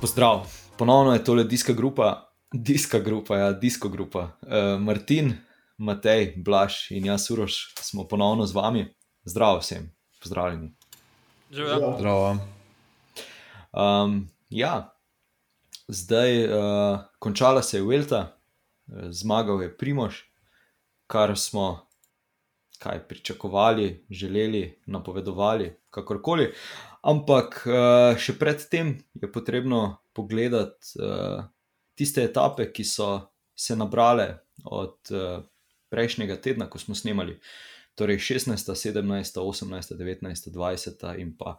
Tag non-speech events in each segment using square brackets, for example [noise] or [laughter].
Pozdrav, ponovno je tole diska grupa, diska grupa, ja, disko grupa. Uh, Martin, Matej, Blaž in jaz, Uroš, smo ponovno z vami. Zdravo vsem, pozdravljeni. Zdravo. Um, ja, zdaj uh, končala se je Velta, zmagal je Primož, kar smo kaj pričakovali, želeli, napovedovali, kakorkoli. Ampak še predtem je potrebno pogledati uh, tiste etape, ki so se nabrale od uh, prejšnjega tedna, ko smo snemali. Torej 16, 17, 18, 19, 20 in pa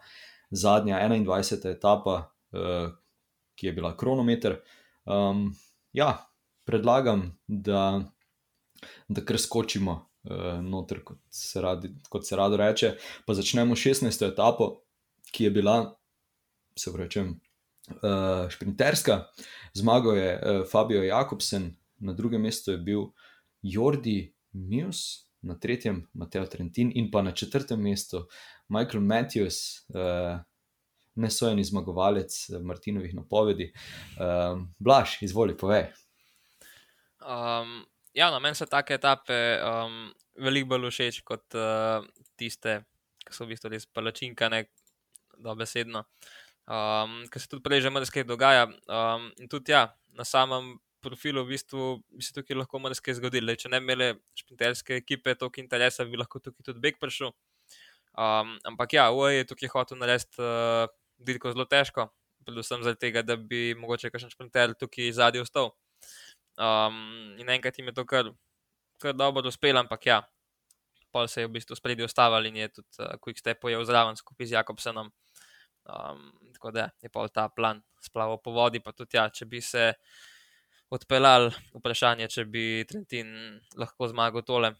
zadnja 21 etapa, uh, ki je bila kronometer. Um, ja, predlagam, da, da kar skočimo noter, kot se, radi, kot se rado reče. Pa začnemo 16. etapo, ki je bila, se rečem, uh, šprinterska. Zmagal je uh, Fabio Jakobsen, na drugem mestu je bil Jordi Muse, na tretjem Mateo Trentin in pa na četrtem mestu Michael Matthews. Uh, Nesojeni zmagovalec Martinovih napovedi. Um, Blaž, izvoli, povej. Um, ja, na meni so take etape um, veliko bolj všeč kot uh, tiste, ki so v bistvu res palačinkane, dobesedno. Um, Ker se tudi prej že marsikaj dogaja. Um, in tudi ja, na samem profilu v bistvu bi se tukaj lahko marsikaj zgodilo. Če ne bi imeli šprinterske ekipe, toliko interesa, bi lahko tukaj tudi Beg prišel. Um, ampak ja, UAE je tukaj hotel narediti uh, dirko zelo težko, predvsem zaradi tega, da bi mogoče kakšen šprinter tukaj zadnji ostal. Um, in enkrat jim je to kar, kar dobro uspelo, ampak ja, pol se je v bistvu spredi ustavil in je tudi uh, Quick Step pojel zraven skupaj z Jakobsenom. Um, tako da je pa ta plan splaval po vodi, pa tudi ja, če bi se odpeljal, vprašanje, če bi Trentin lahko zmagal tole,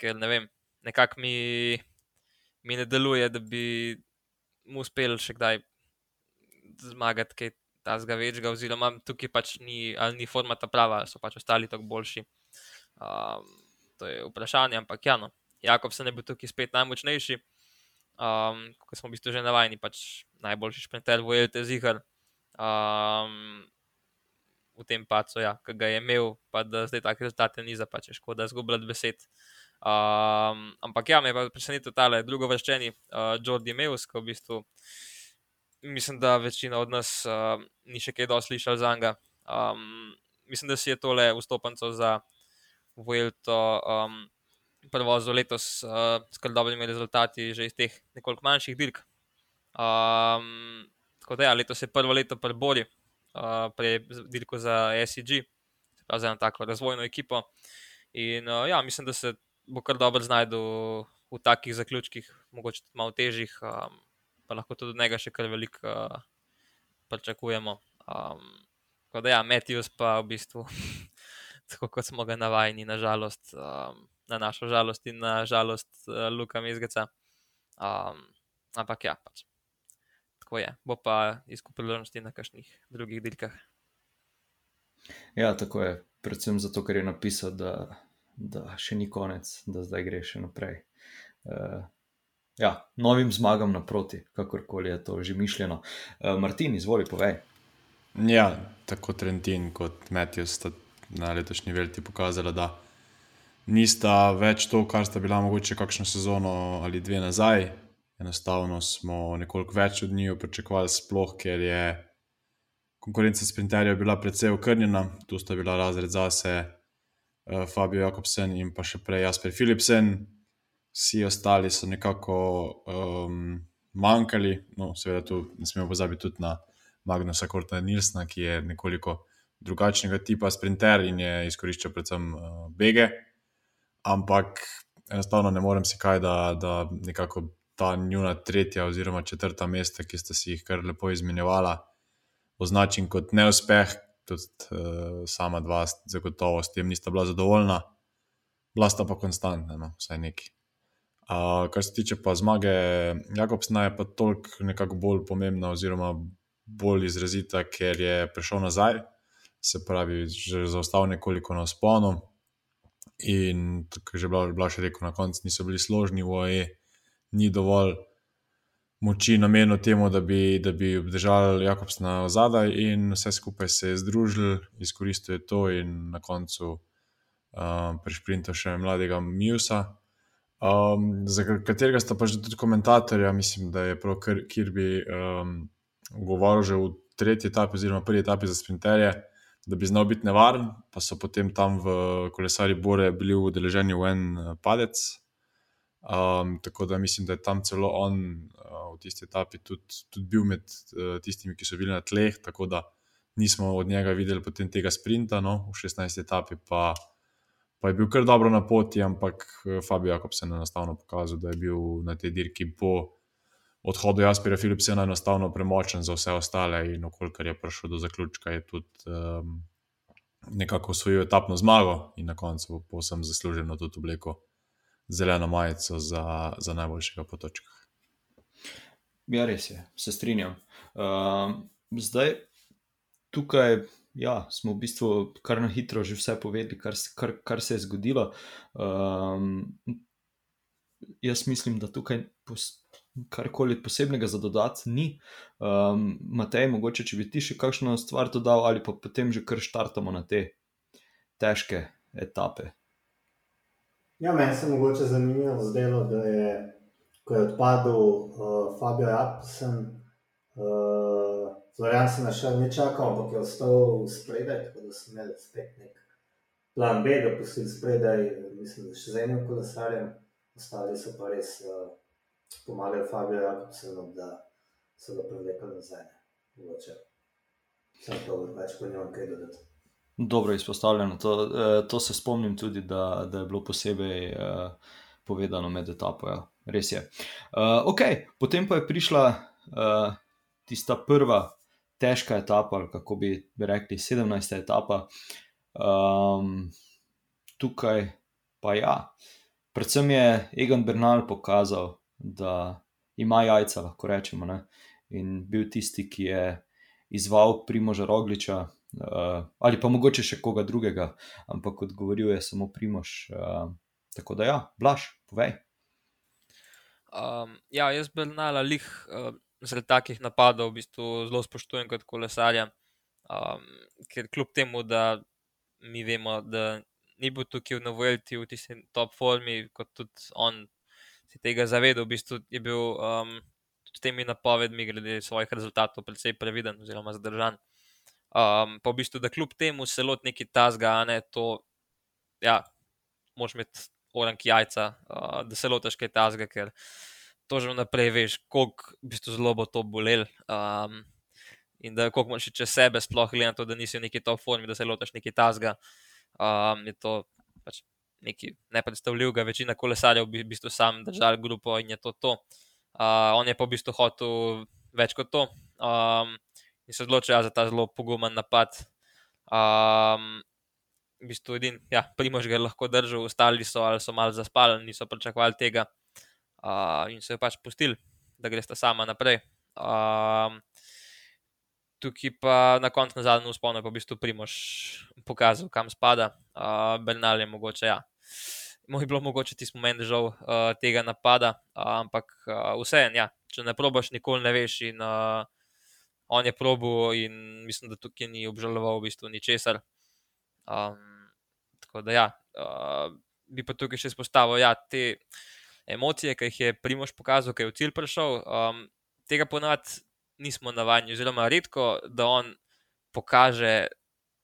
ker ne vem, nekako mi, mi ne deluje, da bi mu uspel še kdaj zmagati kaj tazga večga, oziroma tukaj pač ni, ali ni forma ta prava, so pač ostali tako boljši. Um, to je vprašanje, ampak ja, no. Jakob se ne bo tukaj spet najmočnejši, um, kot smo v bistvu že navajeni, pač najboljši šprinter v Elite Zihar. Um, v tem pacu, ja, ki ga je imel, pa da zdaj take rezultate ni za pač, škoda zgubljati besed. Um, ampak ja, me pa presenetil tale drugo vrščeni, uh, Jordi Meus, ki v bistvu mislim, da večina od nas uh, ni še kaj dosti slišala za njega. Um, mislim, da si je tole vstopenco za Vuelto um, prvozo letos uh, s kar dobrimi rezultati, že iz teh nekoliko manjših dirk. Um, tako da, ja, letos je prvo leto pri Bori, uh, pri dirku za SEG, za eno tako razvojno ekipo. In uh, ja, mislim, da se bo kar dobro znašel v takih zaključkih, mogoče tudi malo težjih, um, pa lahko tudi od njega še kar veliko uh, pričakujemo. Um, tako da, ja, Matthews pa v bistvu, [laughs] tako kot smo ga navajeni, nažalost. Um, na našo žalost in na žalost uh, Luka Mizgeca. Um, ampak ja, pač. tako je, bo pa izkup priložnosti na kakšnih drugih dirkah. Ja, tako je, predvsem zato, ker je napisal, da, da še ni konec, da zdaj gre še naprej. Uh, ja, novim zmagam naproti, kakorkoli je to že mišljeno. Uh, Martin, izvoli, povej. Ja, tako Trentin kot Matthews sta na letošnji velti pokazala, da nista več to, kar sta bila mogoče kakšno sezono ali dve nazaj. Enostavno smo nekoliko več od njih pričakovali, sploh ker je konkurenca sprinterjev bila precej okrnjena, tu sta bila razred zase uh, Fabio Jakobsen in pa še prej Jasper Philipsen. Vsi ostali so nekako um, manjkali, no, seveda, tu ne smemo pozabiti tudi na Magnusa Korta Nilsna, ki je nekoliko drugačnega tipa sprinter in je izkoriščal predvsem uh, bege ampak enostavno ne morem si kaj, da, da nekako ta njuna tretja oziroma četrta mesta, ki ste si jih kar lepo izmenjevala, označim kot neuspeh. Tudi uh, sama dva, zagotovo s tem nista bila zadovoljna, bila sta pa konstantna, no, vsaj neki. Uh, kar se tiče pa zmage, Jakobsna je pa toliko nekako bolj pomembna, oziroma bolj izrazita, ker je prišel nazaj, se pravi, že zaostal nekoliko na sponu, In tako je že še rekel, na koncu niso bili složni, v OE ni dovolj moči namenil temu, da bi, da bi obdržali Jakobsna zadaj, in vse skupaj se je združil, izkoristil je to in na koncu um, prišprintal še mladega Musa. Um, za katerega sta pa že tudi komentatorja, mislim, da je prav Kirby um, govoril že v tretji etapi, oziroma prvi etapi za sprinterje, da bi znal biti nevaren, pa so potem tam v kolesari Bore bili udeleženi v en uh, padec. Um, tako da mislim, da je tam celo on uh, v tisti etapi tudi, tudi bil med uh, tistimi, ki so bili na tleh, tako da nismo od njega videli potem tega sprinta, no, v 16. etapi pa pa je bil kar dobro na poti, ampak eh, Fabio Jakobsen je enostavno pokazal, da je bil na tej dirki po odhodu Jaspera Philipsena enostavno premočen za vse ostale in okolikor je prišel do zaključka, je tudi um, nekako osvojil etapno zmago in na koncu povsem zasluženo tudi obleko zeleno majico za, za najboljšega po točkah. Ja, res je, se strinjam. Uh, zdaj, tukaj ja, smo v bistvu kar na hitro že vse povedali, kar, kar, kar se je zgodilo. Um, jaz mislim, da tukaj karkoli posebnega za dodati ni. Um, Matej, mogoče če bi ti še kakšno stvar dodal, ali pa potem že kar štartamo na te težke etape. Ja, meni se mogoče zanimivo zdelo, da je, ko je odpadel uh, Fabio Jakobsen. Uh, Zvorjan sem našel, ne čakal, ampak je ostal spredaj, tako da sem imel spet nek plan B, da pustim spredaj, mislim, da še z enim kolesarjem, ostali so pa res uh, pomagali Fabio Jakobsenu, da so ga prevlekli nazaj. Mogoče. Sem to več po njom kaj dodati. Dobro izpostavljeno. To, eh, to se spomnim tudi, da, da je bilo posebej uh, povedano med etapo. Ja. Res je. Uh, okay. Potem pa je prišla uh, tista prva težka etapa, ali kako bi rekli, 17. etapa. Um, tukaj pa ja, predvsem je Egan Bernal pokazal, da ima jajca, lahko rečemo, ne? in bil tisti, ki je izval Primoža Rogliča. Uh, ali pa mogoče še koga drugega, ampak odgovoril je samo Primož. Uh, tako da, ja, blaš, povej. Um, ja, jaz bi nala lih uh, zaradi takih napadov v bistvu zelo spoštujem kot kolesarja. Um, ker kljub temu, da mi vemo, da ni bil tukaj v Novelti v tisti top formi, kot tudi on si tega zavedal, v bistvu je bil um, s temi napovedmi glede svojih rezultatov precej previden oziroma zadržan. Um, pa v bistvu, da kljub temu se lot neki tasga, ne to, ja, moš imeti oranki jajca, uh, da se lotaš kaj tasga, ker to že vnaprej veš, koliko v bistvu zelo bo to bolelo. Um, in da koliko imaš čez sebe, sploh glede na to, da nisi v neki top formi, da se lotaš neki tasga. Um, je to pač nekaj nepredstavljivega, večina kolesarjev bi v bistvu sam držal grupo in je to to. Uh, on je pa v bistvu hotel več kot to um, in se odločil ja, za ta zelo pogumen napad. Um, v bistvu edin, ja, primož ga je lahko držal, ostali so ali so malo zaspali, niso pričakovali tega uh, in so jo pač pustili, da greš ta sama naprej. Um, tukaj pa na koncu na zadnjem usponu, pa v bistvu Primož pokazal, kam spada, uh, Bernal je mogoče. Ja. Moj je bilo mogoče tisti moment žal uh, tega napada, uh, ampak uh, vseeno, ja, če ne probaš, nikoli ne veš. In, uh, on je probo in mislim, da tukaj ni obžaloval v bistvu ničesar. Um, tako da, ja, uh, bi pa tukaj še izpostavil, ja, te emocije, ki jih je Primož pokazal, ki je v cilj prišel. Um, tega ponavadi nismo navajeni, oziroma redko, da on pokaže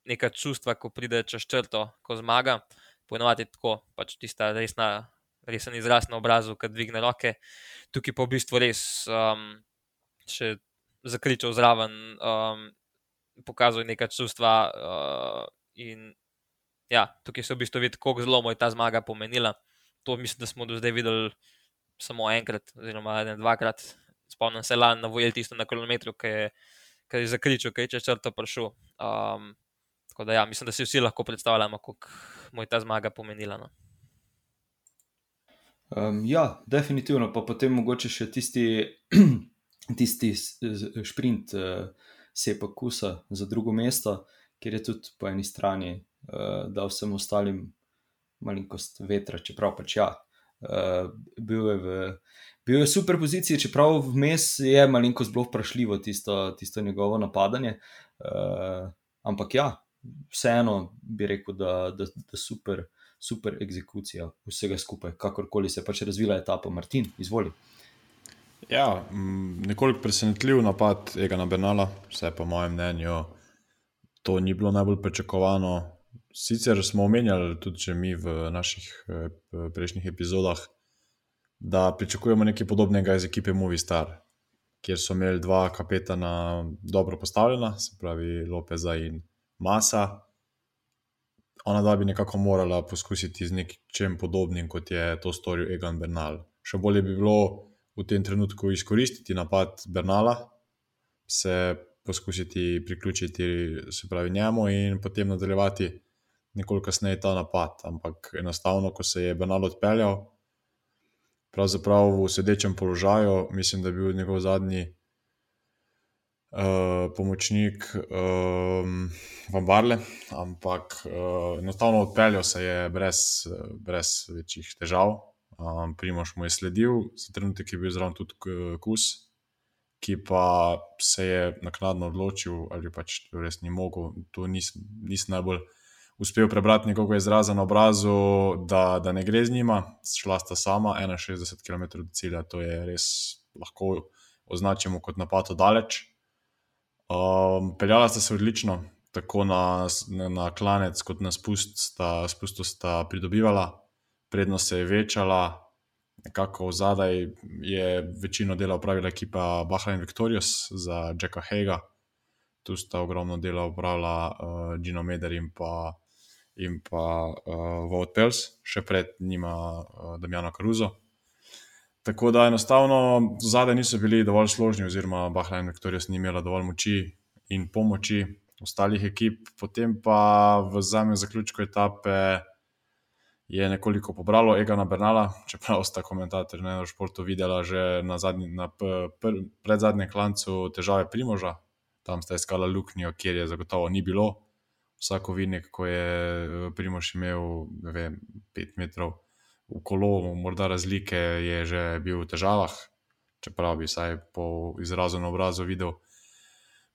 neka čustva, ko pride čez črto, ko zmaga. Ponavadi je tako, pač tista resna, resen izraz na obrazu, ki dvigne roke. Tukaj pa v bistvu res um, še zakričal zraven, um, pokazal neka čustva. Uh, in ja, tukaj se v bistvu vidi, kako zelo mu je ta zmaga pomenila to mislim, da smo do zdaj videli samo enkrat, oziroma ne dvakrat. Spomnim se lani na Vojel, tisto na kilometru, ki je, ki je zakričal, ki je čez črto prišel. Um, tako da ja, mislim, da si vsi lahko predstavljamo, kako mu je ta zmaga pomenila. No. Um, ja, definitivno, pa potem mogoče še tisti, [clears throat] tisti sprint uh, sepa kusa za drugo mesto, kjer je tudi po eni strani uh, dal vsem ostalim malenkost vetra, čeprav pač ja, Uh, bil, je v, bil je v super poziciji, čeprav vmes je malenkost zelo vprašljivo tisto, tisto njegovo napadanje. Uh, ampak ja, vseeno bi rekel, da, da super, super egzekucija vsega skupaj, kakorkoli se je pač razvila etapa. Martin, izvoli. Ja, nekoliko presenetljiv napad Egana Bernala, vse po mojem mnenju, to ni bilo najbolj pričakovano. Sicer smo omenjali tudi mi v naših eh, prejšnjih epizodah, da pričakujemo nekaj podobnega iz ekipe Movistar, kjer so imeli dva kapetana dobro postavljena, se pravi Lopeza in Masa. Ona dva bi nekako morala poskusiti z nečem podobnim, kot je to storil Egan Bernal. Še bolje bi bilo v tem trenutku izkoristiti napad Bernala, se poskusiti priključiti se pravi njemu in potem nadaljevati nekoliko kasneje ta napad. Ampak enostavno, ko se je Bernal odpeljal, pravzaprav v sedečem položaju, mislim, da je bil njegov zadnji uh, pomočnik um, Van Barle, ampak uh, enostavno odpeljal se je brez, brez večjih težav. Um, Primoš mu je sledil, za trenutek je bil zraven tudi Kus, ki pa se je naknadno odločil, ali pač res ni mogel. To nisem nis najbolj uspel prebrati njegovega izraza na obrazu, da, da ne gre z njima. Šla sta sama 61 km do cilja, to je res lahko označimo kot napad daleč. Um, peljala sta se odlično, tako na, na, klanec, kot na spust, sta, spustu sta pridobivala, prednost se je večala, nekako zadaj je večino dela upravila ekipa Bahrain Victorious za Jacka Hega, tu sta ogromno dela upravila uh, Gino Meder in pa, in pa uh, Vought Pels, še pred njima uh, Damjano Caruso. Tako da enostavno zadaj niso bili dovolj složni, oziroma Bahrain Victorious ni imela dovolj moči in pomoči ostalih ekip, potem pa v zadnjem zaključku etape je nekoliko pobralo Egana Bernala, čeprav sta komentatorji na športu videla že na, zadnji, na predzadnjem klancu težave Primoža, tam sta iskala luknjo, kjer je zagotovo ni bilo. Vsako vinek, ko je eh, Primož imel vem, 5 metrov v kolo, morda razlike, je že bil v težavah, čeprav bi vsaj po izrazu na obrazu videl.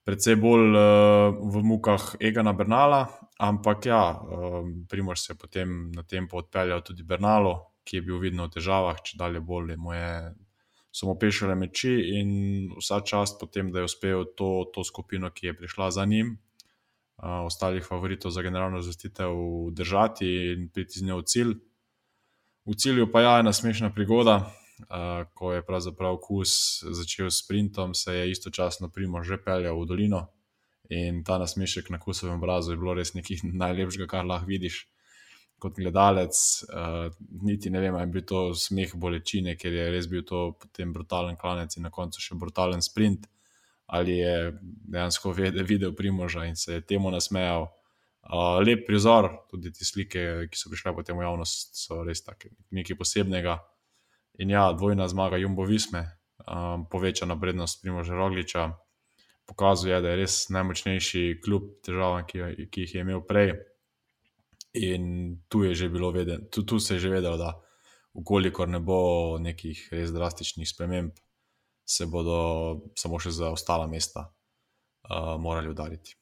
Predvsej bolj uh, v mukah Egana Bernala, ampak ja, uh, Primož se je potem na tem odpeljal tudi Bernalo, ki je bil vidno v težavah, če dalje bolje mu je, so mu pešale meči in vsa čast potem, da je uspel to, to skupino, ki je prišla za njim, uh, ostalih favoritov za generalno zastitev držati in priti z njo v cilj. V cilju pa ja, ena smešna prigoda, uh, ko je pravzaprav kus začel s sprintom, se je istočasno Primo že peljal v dolino in ta nasmešek na kusovem obrazu je bilo res nekaj [laughs] najlepšega, kar lahko vidiš kot gledalec. Uh, niti ne vem, ali je bil to smeh bolečine, ker je res bil to potem brutalen klanec in na koncu še brutalen sprint. Ali je dejansko videl Primoža in se je temu nasmejal, Uh, lep prizor, tudi te slike, ki so prišle potem v javnost, so res tako nekaj posebnega. In ja, dvojna zmaga Jumbo Visme, um, povečana prednost Primoža Rogliča, pokazuje, da je res najmočnejši kljub težavam, ki, ki jih je imel prej. In tu, veden, tu, tu se je že vedelo, da ukolikor ne bo nekih res drastičnih sprememb, se bodo samo še za ostala mesta uh, morali udariti.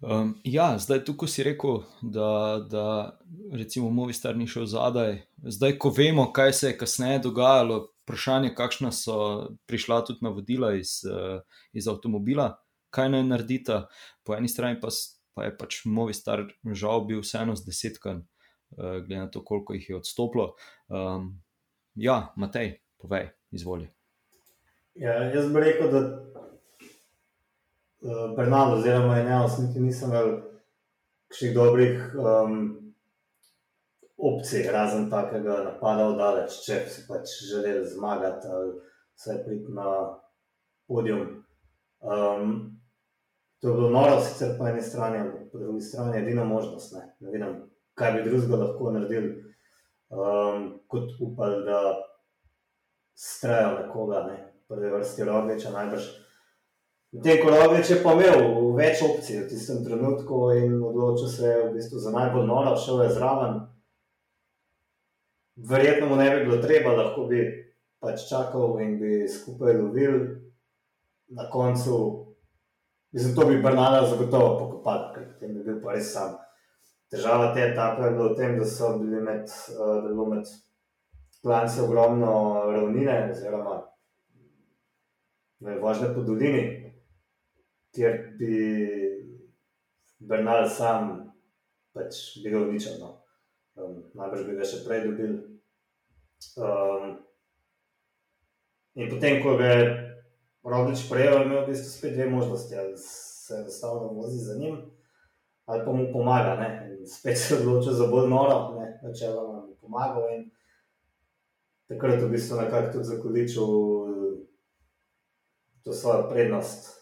Um, ja, zdaj tukaj si rekel, da, da recimo Movistar ni šel zadaj. Zdaj, ko vemo, kaj se je kasneje dogajalo, vprašanje, kakšna so prišla tudi navodila iz, uh, iz avtomobila, kaj naj naredita. Po eni strani pa, pa je pač Movistar žal bil vseeno z desetkan, uh, glede na to, koliko jih je odstopilo. Um, ja, Matej, povej, izvoli. Ja, jaz bi rekel, da uh, Bernardo, oziroma Eneos, niti nisem imel še dobrih um, opcij, razen takega napada v daleč, če si pač želel zmagati ali vse priti na podium. Um, to je bilo noro, sicer po eni strani, ampak po drugi strani je edina možnost. Ne, ne vidim, kaj bi drugega lahko naredil, um, kot upal, da strejo nekoga, ne, prvi vrsti rogliča najbrž. Te kolobe, če pa imel več opcij v tistem trenutku in odločil se je v bistvu za najbolj noro, šel je zraven. verjetno mu ne bi bilo treba, lahko bi pač čakal in bi skupaj lovil. Na koncu, mislim, to bi Bernala zagotovo pokopal, ker potem bi bil pa res sam. Težava te etape je bila v tem, da so bili med, uh, da je bilo med klanci ogromno ravnine, oziroma vožnje po dolini, kjer bi Bernal sam pač bil odličen. No. Um, najbrž bi ga še prej dobil. Um, in potem, ko je Roglič prejel, je imel v bistvu spet dve možnosti, ali se enostavno vozi za njim, ali pa mu pomaga. Ne? Spet se odločil za bolj noro, načeloma mu pomagal. In takrat je v bistvu nekako tudi zakoličil to svojo prednost.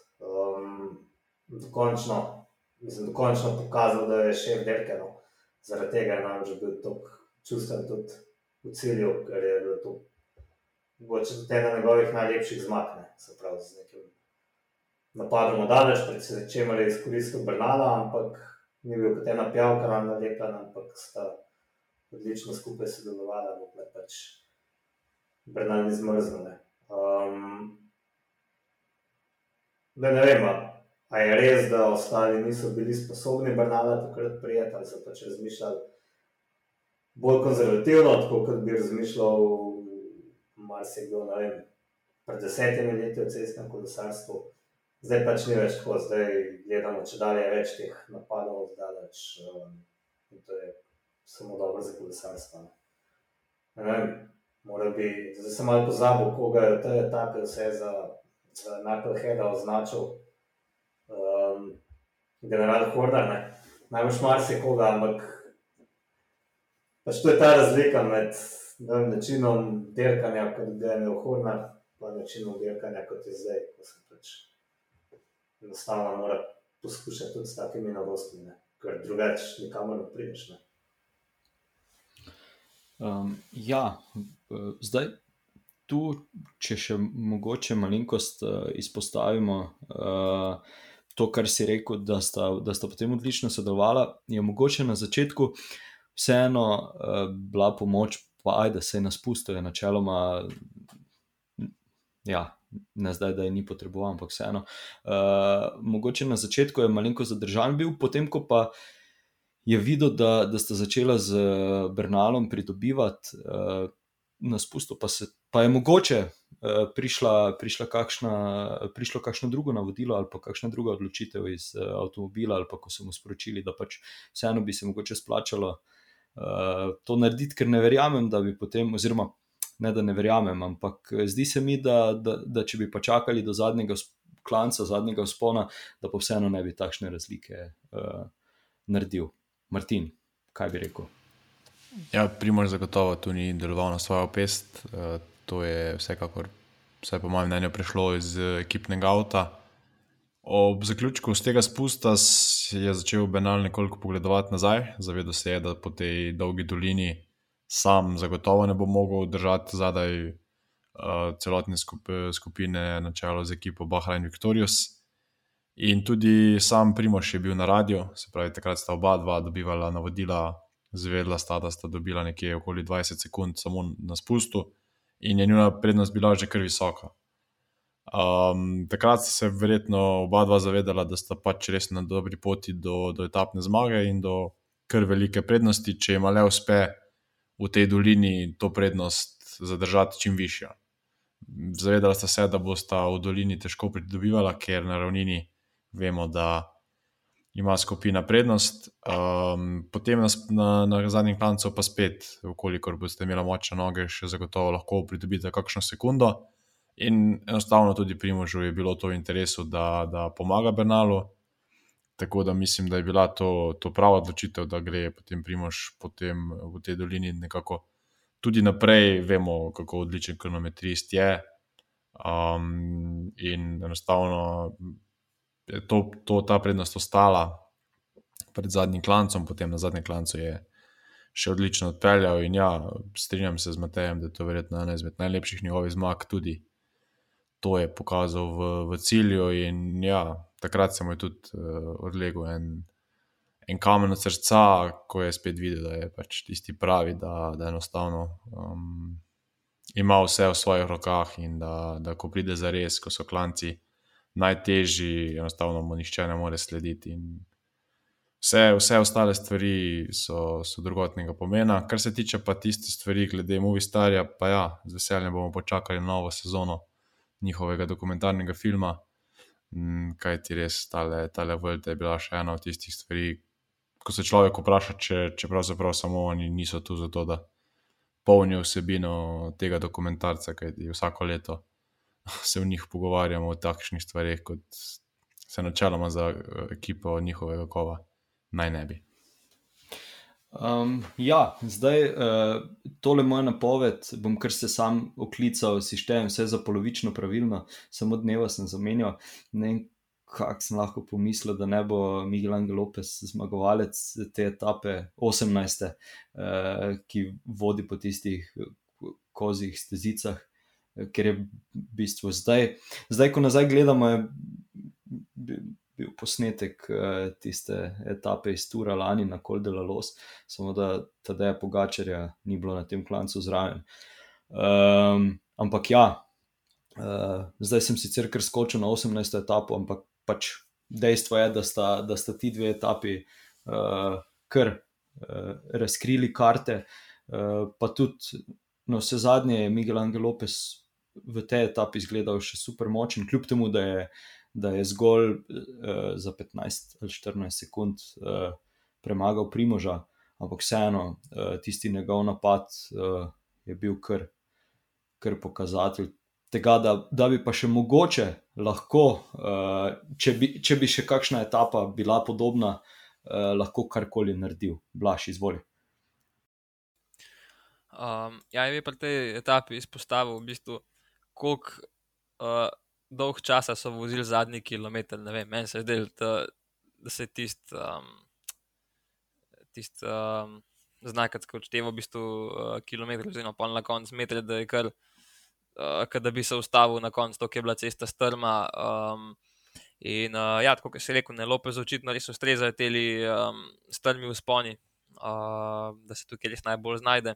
Dokončno, mislim, dokončno pokazal, da je še vdelkeno. Zaradi tega je namreč bil tako čustven tudi v cilju, ker je bilo to tudi ena njegovih najlepših zmag, ne? se pravi z nekim napadom daleč, predvsem čem je izkoristil Bernala, ampak ni bil kot ena pjavka nam nalepljena, ampak sta odlično skupaj sodelovala, bo pač Bernal ni zmrznil. Um, da ne vem, Ali je res, da ostali niso bili sposobni Bernala takrat prijeti, ali so pač razmišljali bolj konzervativno, tako kot bi razmišljal marsikdo, ne vem, pred desetimi leti v cestnem kolesarstvu. Zdaj pač ni več tako, zdaj gledamo, če dalje je več teh napadov od daleč um, in to je samo dobro za kolesarstvo. Ne vem, mora bi, zdaj sem malo pozabil, koga je v tej etapi vse za, za Knuckleheada označil um, general Horda, najbolj marsikoga, ampak pač to je ta razlika med vem, načinom dirkanja, kot ga je imel Horda, in načinom dirkanja, kot je zdaj, ko se pač enostavno mora poskušati tudi s takimi novostmi, ne? ker drugače nikamor ne prideš. Ne? Um, ja, zdaj tu, če še mogoče malenkost uh, izpostavimo. Uh, to, kar si rekel, da sta, da sta potem odlično sodelovala, je mogoče na začetku vseeno uh, bila pomoč, pa aj, da se je naspustil, je načeloma. Ja, ne zdaj, da je ni potreboval, ampak vseeno. Uh, mogoče na začetku je malo zadržan bil, potem ko pa je videl, da, da sta začela z Bernalom pridobivati uh, na spustu, pa, se, pa je mogoče uh, prišla, prišla kakšna, prišlo kakšno drugo navodilo ali pa kakšna druga odločitev iz uh, avtomobila, ali pa ko so mu sporočili, da pač vseeno bi se mogoče splačalo uh, to narediti, ker ne verjamem, da bi potem, oziroma ne da ne verjamem, ampak zdi se mi, da, da, da če bi pa čakali do zadnjega klanca, zadnjega spona, da pa vseeno ne bi takšne razlike uh, naredil. Martin, kaj bi rekel? Ja, Primor zagotovo tu ni deloval na svojo pest. Uh, to je vsekakor, vsaj po mojem mnenju, prišlo iz ekipnega avta. Ob zaključku z tega spusta je začel Benal nekoliko pogledovati nazaj, zavedal se je, da po tej dolgi dolini sam zagotovo ne bo mogel držati zadaj uh, celotne skupine na čelu z ekipo Bahrain Victorious. In tudi sam Primoš je bil na radiju, se pravi, takrat sta oba dva dobivala navodila zvedla sta, da sta dobila nekje okoli 20 sekund samo na spustu in je njuna prednost bila že kar visoka. Um, takrat sta se verjetno oba dva zavedala, da sta pač res na dobri poti do, do etapne zmage in do kar velike prednosti, če jim le uspe v tej dolini to prednost zadržati čim višjo. Zavedala sta se, da bosta v dolini težko pridobivala, ker na ravnini vemo, da ima skupina prednost, um, potem na, na, na zadnjem klancu pa spet, ukolikor boste imeli močne noge, še zagotovo lahko pridobite kakšno sekundo. In enostavno tudi pri možu je bilo to v interesu, da, da pomaga Bernalu. Tako da mislim, da je bila to, to prava odločitev, da gre potem Primož potem v tej dolini nekako tudi naprej. Vemo, kako odličen kronometrist je. Um, in enostavno to, to, ta prednost ostala pred zadnjim klancem, potem na zadnjem klancu je še odlično odpeljal. In ja, strinjam se z Matejem, da je to verjetno ena izmed najlepših njegovih zmag, tudi to je pokazal v, v cilju. In ja, takrat se mu je tudi uh, odlegel en, en kamen od srca, ko je spet videl, da je pač tisti pravi, da, da enostavno um, ima vse v svojih rokah in da, da ko pride za res, ko so klanci najtežji, enostavno mu nišče ne more slediti. Vse, vse ostale stvari so, so drugotnega pomena. Kar se tiče pa tiste stvari, glede Movistarja, pa ja, z veseljem bomo počakali novo sezono njihovega dokumentarnega filma. Mm, kaj ti res, tale vrta je bila še ena od tistih stvari, ko se človek vpraša, če, če pravzaprav samo oni niso tu zato, da polnijo vsebino tega dokumentarca, kaj ti vsako leto se v njih pogovarjamo o takšnih stvarih, kot se načeloma za eh, ekipo njihovega kova naj ne bi. Um, ja, zdaj uh, tole moja napoved, bom kar se sam oklical, si štejem vse za polovično pravilno, samo dneva sem zamenjal. Ne vem, kako sem lahko pomislil, da ne bo Miguel Angel Lopez zmagovalec te etape 18, uh, ki vodi po tistih kozjih stezicah ker je v bistvu zdaj, zdaj ko nazaj gledamo, je bil posnetek uh, tiste etape iz Tura lani na Koldela Los, samo da tedaj Pogačarja ni bilo na tem klancu zraven. Um, ampak ja, uh, zdaj sem sicer kar skočil na 18. etapo, ampak pač dejstvo je, da sta, da sta ti dve etapi uh, kar uh, razkrili karte. Uh, pa tudi na no, vse zadnje je Miguel Angel Lopez v tej etapi izgledal še super močen, kljub temu, da je, da je zgolj uh, za 15 ali 14 sekund uh, premagal Primoža, ampak vseeno uh, tisti njegov napad uh, je bil kar, kar pokazatelj. Tega, da, da bi pa še mogoče lahko, uh, če, bi, če bi še kakšna etapa bila podobna, uh, lahko karkoli naredil, blaš izvoli. Um, ja, je pri tej etapi izpostavil v bistvu koliko uh, dolg časa so vozili zadnji kilometr. Meni se je zdelo, da, da se je tisti um, tist, um, znak, ki odšteva v bistvu uh, kilometr, oziroma pa na koncu metre, da je kar, uh, da bi se ustavil na koncu, ki je bila cesta strma. Um, In uh, ja, kot si rekel, ne lope za očitno res ustrezajo te um, strmi v sponi, uh, da se tukaj res najbolj znajde.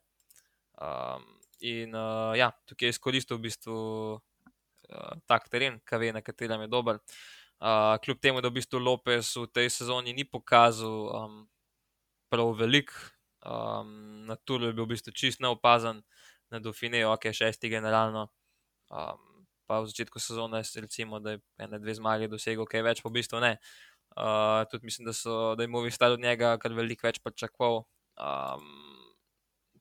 Um, In uh, ja, tukaj je izkoristil v bistvu uh, tak teren, ki ve, na katerem je dober. Uh, kljub temu, da v bistvu Lopez v tej sezoni ni pokazal um, prav velik, um, na Tulu je bil v bistvu čist neopazen, na Dauphineju, ok, šesti generalno. Um, pa v začetku sezone, recimo, da je ena, dve zmage dosegel, kaj več, pa v bistvu ne. Uh, tudi mislim, da, so, da je mu vstal od njega kar veliko več pričakoval. Um,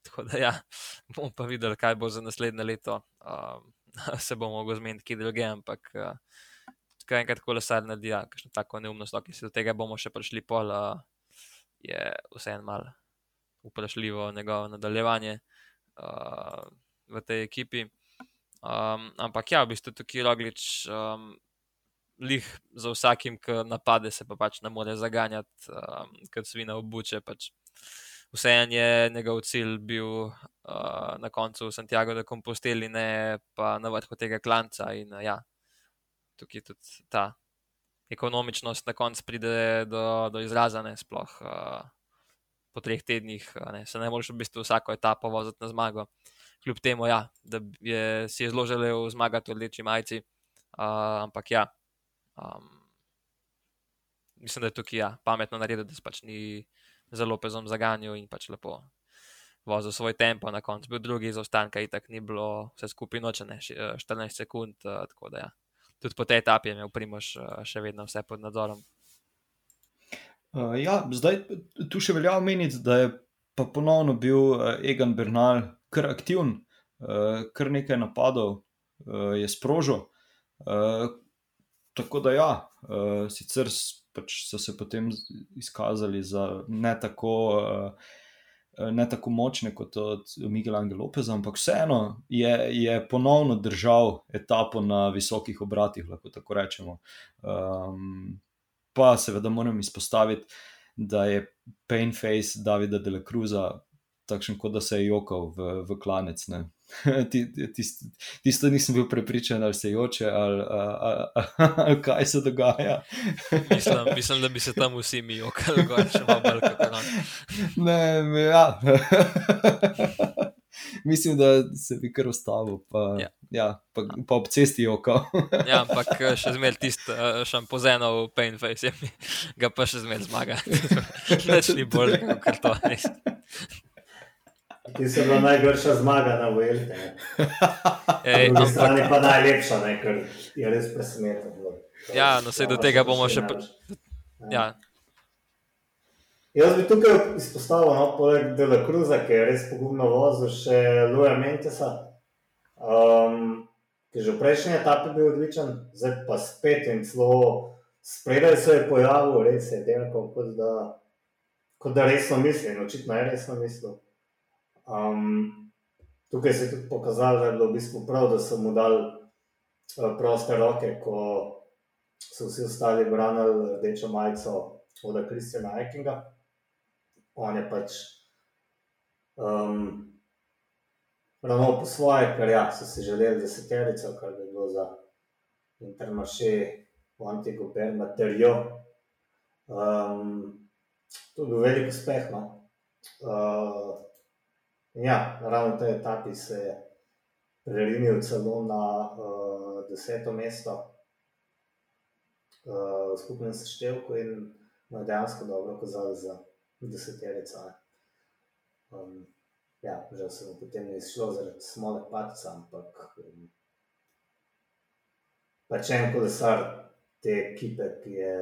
Tako da, ja, [laughs] bomo pa videli, kaj bo za naslednje leto. Um, [laughs] se bomo lahko zmenili, kje druge, ampak uh, kaj enkrat kolesar naredi, ja, kakšno tako neumnost, ki se do tega bomo še prišli, pol uh, je vseeno malo vprašljivo njegovo nadaljevanje uh, v tej ekipi. Um, ampak ja, v bistvu tukaj Roglič. Um, Lih za vsakim, ki napade, se pa pač ne more zaganjati, um, kot svina obuče. Pač vseeno je njegov cilj bil uh, na koncu Santiago de Compostela, ne pa na vrhu tega klanca. In, uh, ja, tukaj tudi ta ekonomičnost na koncu pride do, do izraza, ne sploh uh, po treh tednih. Ne, se ne moreš v bistvu vsako etapo voziti na zmago. Kljub temu, ja, da je si je zelo želel zmagati v rdeči majici. Uh, ampak ja, um, mislim, da je tukaj ja, pametno narediti, da se pač ni za Lopezom zaganjal in pač lepo vozil svoj tempo, na koncu bil drugi za ostanka, in tako ni bilo vse skupaj noče, ne 14 eh, sekund. Eh, ja. Tudi po tej etapi je imel Primoš eh, še vedno vse pod nadzorom. Uh, ja, zdaj tu še velja omeniti, da je pa ponovno bil Egan Bernal kar aktiven, uh, kar nekaj napadov uh, je sprožil. Uh, tako da ja, uh, sicer pač so se potem izkazali za ne tako, uh, ne tako močne kot od Miguel Angel Lopeza, ampak vseeno je, je ponovno držal etapo na visokih obratih, lahko tako rečemo. Um, pa seveda moram izpostaviti, da je Pain Face Davida de la Cruza takšen, kot da se je jokal v, v klanec. Tist, [laughs] tisto nisem bil prepričan, ali se joče, ali, ali, ali, ali [laughs] kaj se dogaja. [laughs] mislim, mislim, da bi se tam vsi mi jokali, gor, še malo bolj kot nam. Ne, ja. Mislim, da se bi kar ustavil, pa, Ja. ja, pa, pa ob cesti jokal. Ja, ampak še zmeraj tisti šampozeno v Painface, je mi, ga pa še zmeraj zmaga. Več ni bolj kot to. Ti si bila najgrša zmaga na Vuelte. Ej, Na strani pa najlepša, ne, ker je res presenetilo. Ja, no, saj do tega bomo še pri- ja, Jaz bi tukaj izpostavil, no, poleg Dela Cruza, ki je res pogumno vozil, še Luja Mentesa, um, ki je že v prejšnji etapi bil odličen, zdaj pa spet in celo spredaj se je pojavil, res je delal, kot da, kot da resno misli, in očitno je resno mislil. Um, tukaj se je tudi pokazalo, da je bilo v bistvu prav, da so mu dali uh, proste roke, ko so vsi ostali branili rdečo majico od Kristjana Eikinga. On je pač um, ravno po svoje, ker ja, so si želeli deseterico, kar bi bilo za Intermarché, Antigo Bermaterijo. Um, to je bil velik uspeh. No? Uh, ja, ravno tej etapi se je prerinil celo na uh, deseto mesto uh, v skupnem seštevku in mu je dejansko dobro kazalo za deseterico. Um, ja, žal se mu potem ni izšlo zaradi smole patica, ampak um, pač en kolesar te ekipe, ki je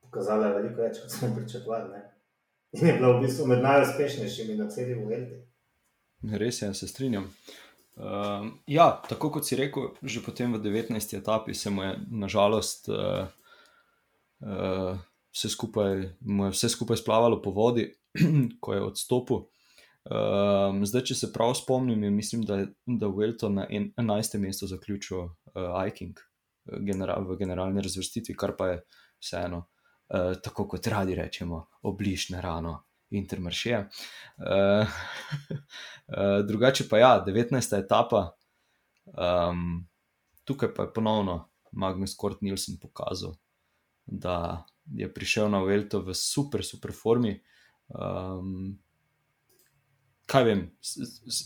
pokazala veliko več, kot smo pričakovali. Ne? In je bila v bistvu med najuspešnejšimi na celi Vuelti. Res je, se strinjam. Um, ja, tako kot si rekel, že potem v 19. etapi se mu je nažalost uh, uh, vse, skupaj, je vse skupaj splavalo po vodi, [clears throat] ko je odstopil. Um, zdaj, če se prav spomnim, je, mislim, da je Welto na en- 11. mestu zaključil uh, Aiking general, v generalni razvrstitvi, kar pa je vseeno, uh, tako kot radi rečemo, obližne rano. Intermarše. Uh, uh, [laughs] drugače pa ja, 19. etapa, um, tukaj pa je ponovno Magnus Kort Nielsen pokazal, da je prišel na Velto v super, super formi. Um, kaj vem,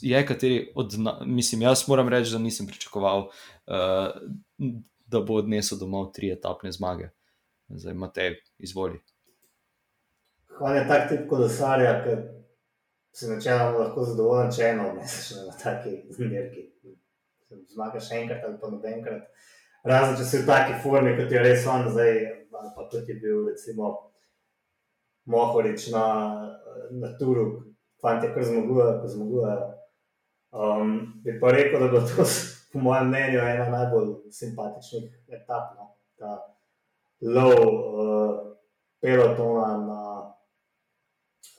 je kateri od, na- mislim, jaz moram reči, da nisem pričakoval, uh, da bo odnesel domov tri etapne zmage. Zdaj, Matej, izvoli. Hvala je tak tip kolesarja, ki si načeloma lahko zadovoljen, če eno odneseš na taki zmerki. Zmagaš enkrat ali pa nobenkrat. Razen če si v taki formi, kot je res on zdaj, ali pa kot je bil recimo Mohorič na, na turu, fanti, kar zmagujejo, ko zmagujejo. Um, bi pa rekel, da bo to, po mojem mnenju, ena najbolj simpatičnih etap. No? Ta lov uh, pelotona na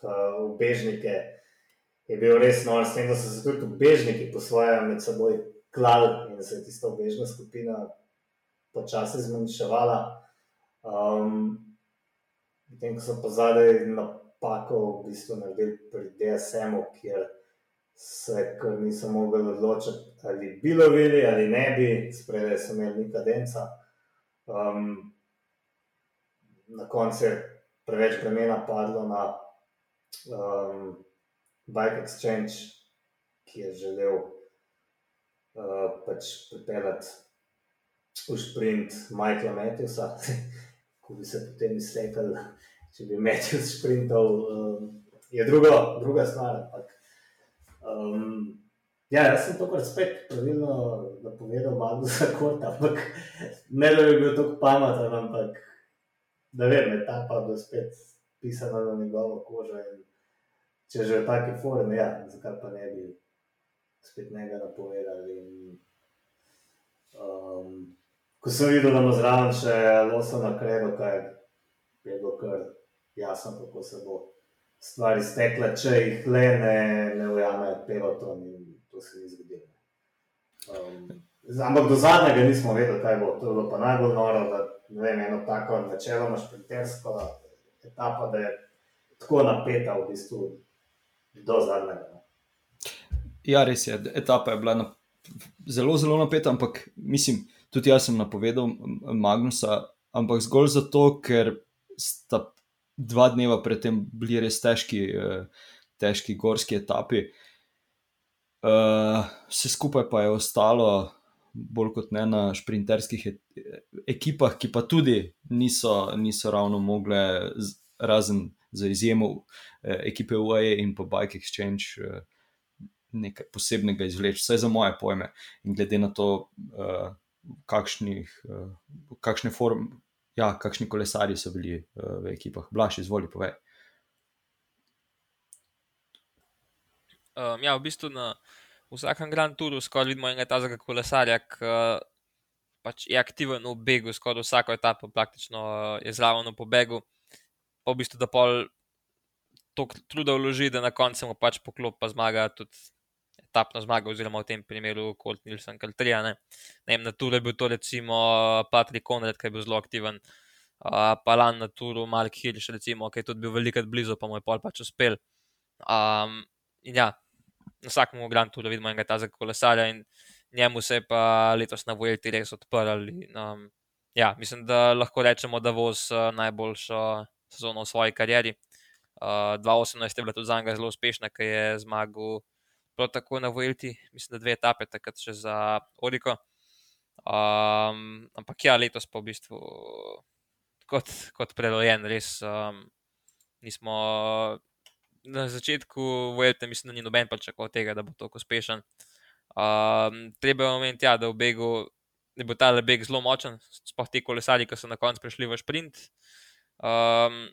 uh, ubežnike je bil res nor, s tem, da so se tudi ubežniki po svoje med seboj klali in se je tista ubežna skupina počasi zmanjševala. Um, Potem, ko so pa zadaj napako v bistvu naredili pri DSM-u, kjer se niso mogli odločiti, ali bi lovili ali ne bi, spredaj so imeli neka denca. Um, na koncu je preveč bremena padlo na um, Bike Exchange, ki je želel uh, pač pripeljati v sprint Michaela Matthewsa, [laughs] ko bi se potem izsekal, če bi Matthews sprintal. Um, je drugo, druga stvar. Ampak, um, ja, jaz sem tokrat spet pravilno napovedal Magnusa Korta, ampak ne da bi bil tako pameten, ampak da vem, etapa bo spet pisana na njegovo kožo. Če že v taki formi, ja, zakaj pa ne bi spet njega napovedali. In, um, ko sem videl, da ima zraven še losa na kredo, kaj je bilo kar jasno, kako se bo stvari stekle, če jih le ne, ne ujame peloton in to se ni zgodilo. Um, ampak do zadnjega nismo vedeli, kaj bo. To je bilo pa najbolj noro, da ne vem, eno tako načeloma šprintersko etapa, da je tako napeta v bistvu do zadnjega. no. Ja, res je, etapa je bila na, zelo, zelo napeta, ampak mislim, tudi jaz sem napovedal Magnusa, ampak zgolj zato, ker sta dva dneva predtem bili res težki, težki gorski etapi. Uh, vse skupaj pa je ostalo bolj kot ne na šprinterskih e- ekipah, ki pa tudi niso, niso ravno mogle, razen za izjemo eh, ekipe UAE in pa Bike Exchange, eh, nekaj posebnega izvleči, vsaj za moje pojme. In glede na to, uh, kakšnih, uh, kakšne form, ja, kakšni kolesari so bili uh, v ekipah. Blaž, izvoli, povej. Um, ja, v bistvu na vsakem Grand Touru skoraj vidimo enega tazega kolesarja, ki pač je aktiven v begu, skoraj vsako etapo praktično eh, je zraven v pobegu. Pa v bistvu, da pol toliko truda vloži, da na koncu mu pač poklop pa zmaga tudi etapna zmaga, oziroma v tem primeru Colt Nilsen, kar trija. Ne. ne vem, na Turu je bil to recimo Patrick Conrad, ki je bil zelo aktiven. Uh, pa lan na Turu, Mark Hirsch, recimo, ki je tudi bil velikrat blizu, pa mu je pol pač uspel. Um, in ja, na vsakem Grand Touru vidimo enega tazega kolesarja in njemu se je pa letos na Vuelti res odprl. In, um, ja, mislim, da lahko rečemo, da voz uh, najboljšo sezono v svoji karieri. Uh, 2018 je bila tudi za njega zelo uspešna, ker je zmagal prav tako na Vuelti, mislim, da dve etape, takrat še za Oriko. Um, ampak ja, letos pa v bistvu kot, kot prerojen, res um, nismo na začetku Vuelte, mislim, da ni noben pričakoval tega, da bo tako uspešen. Um, treba je omeniti, ja, da v begu je bil ta beg zelo močen, sploh ti kolesari, ki so na koncu prišli v sprint. Um,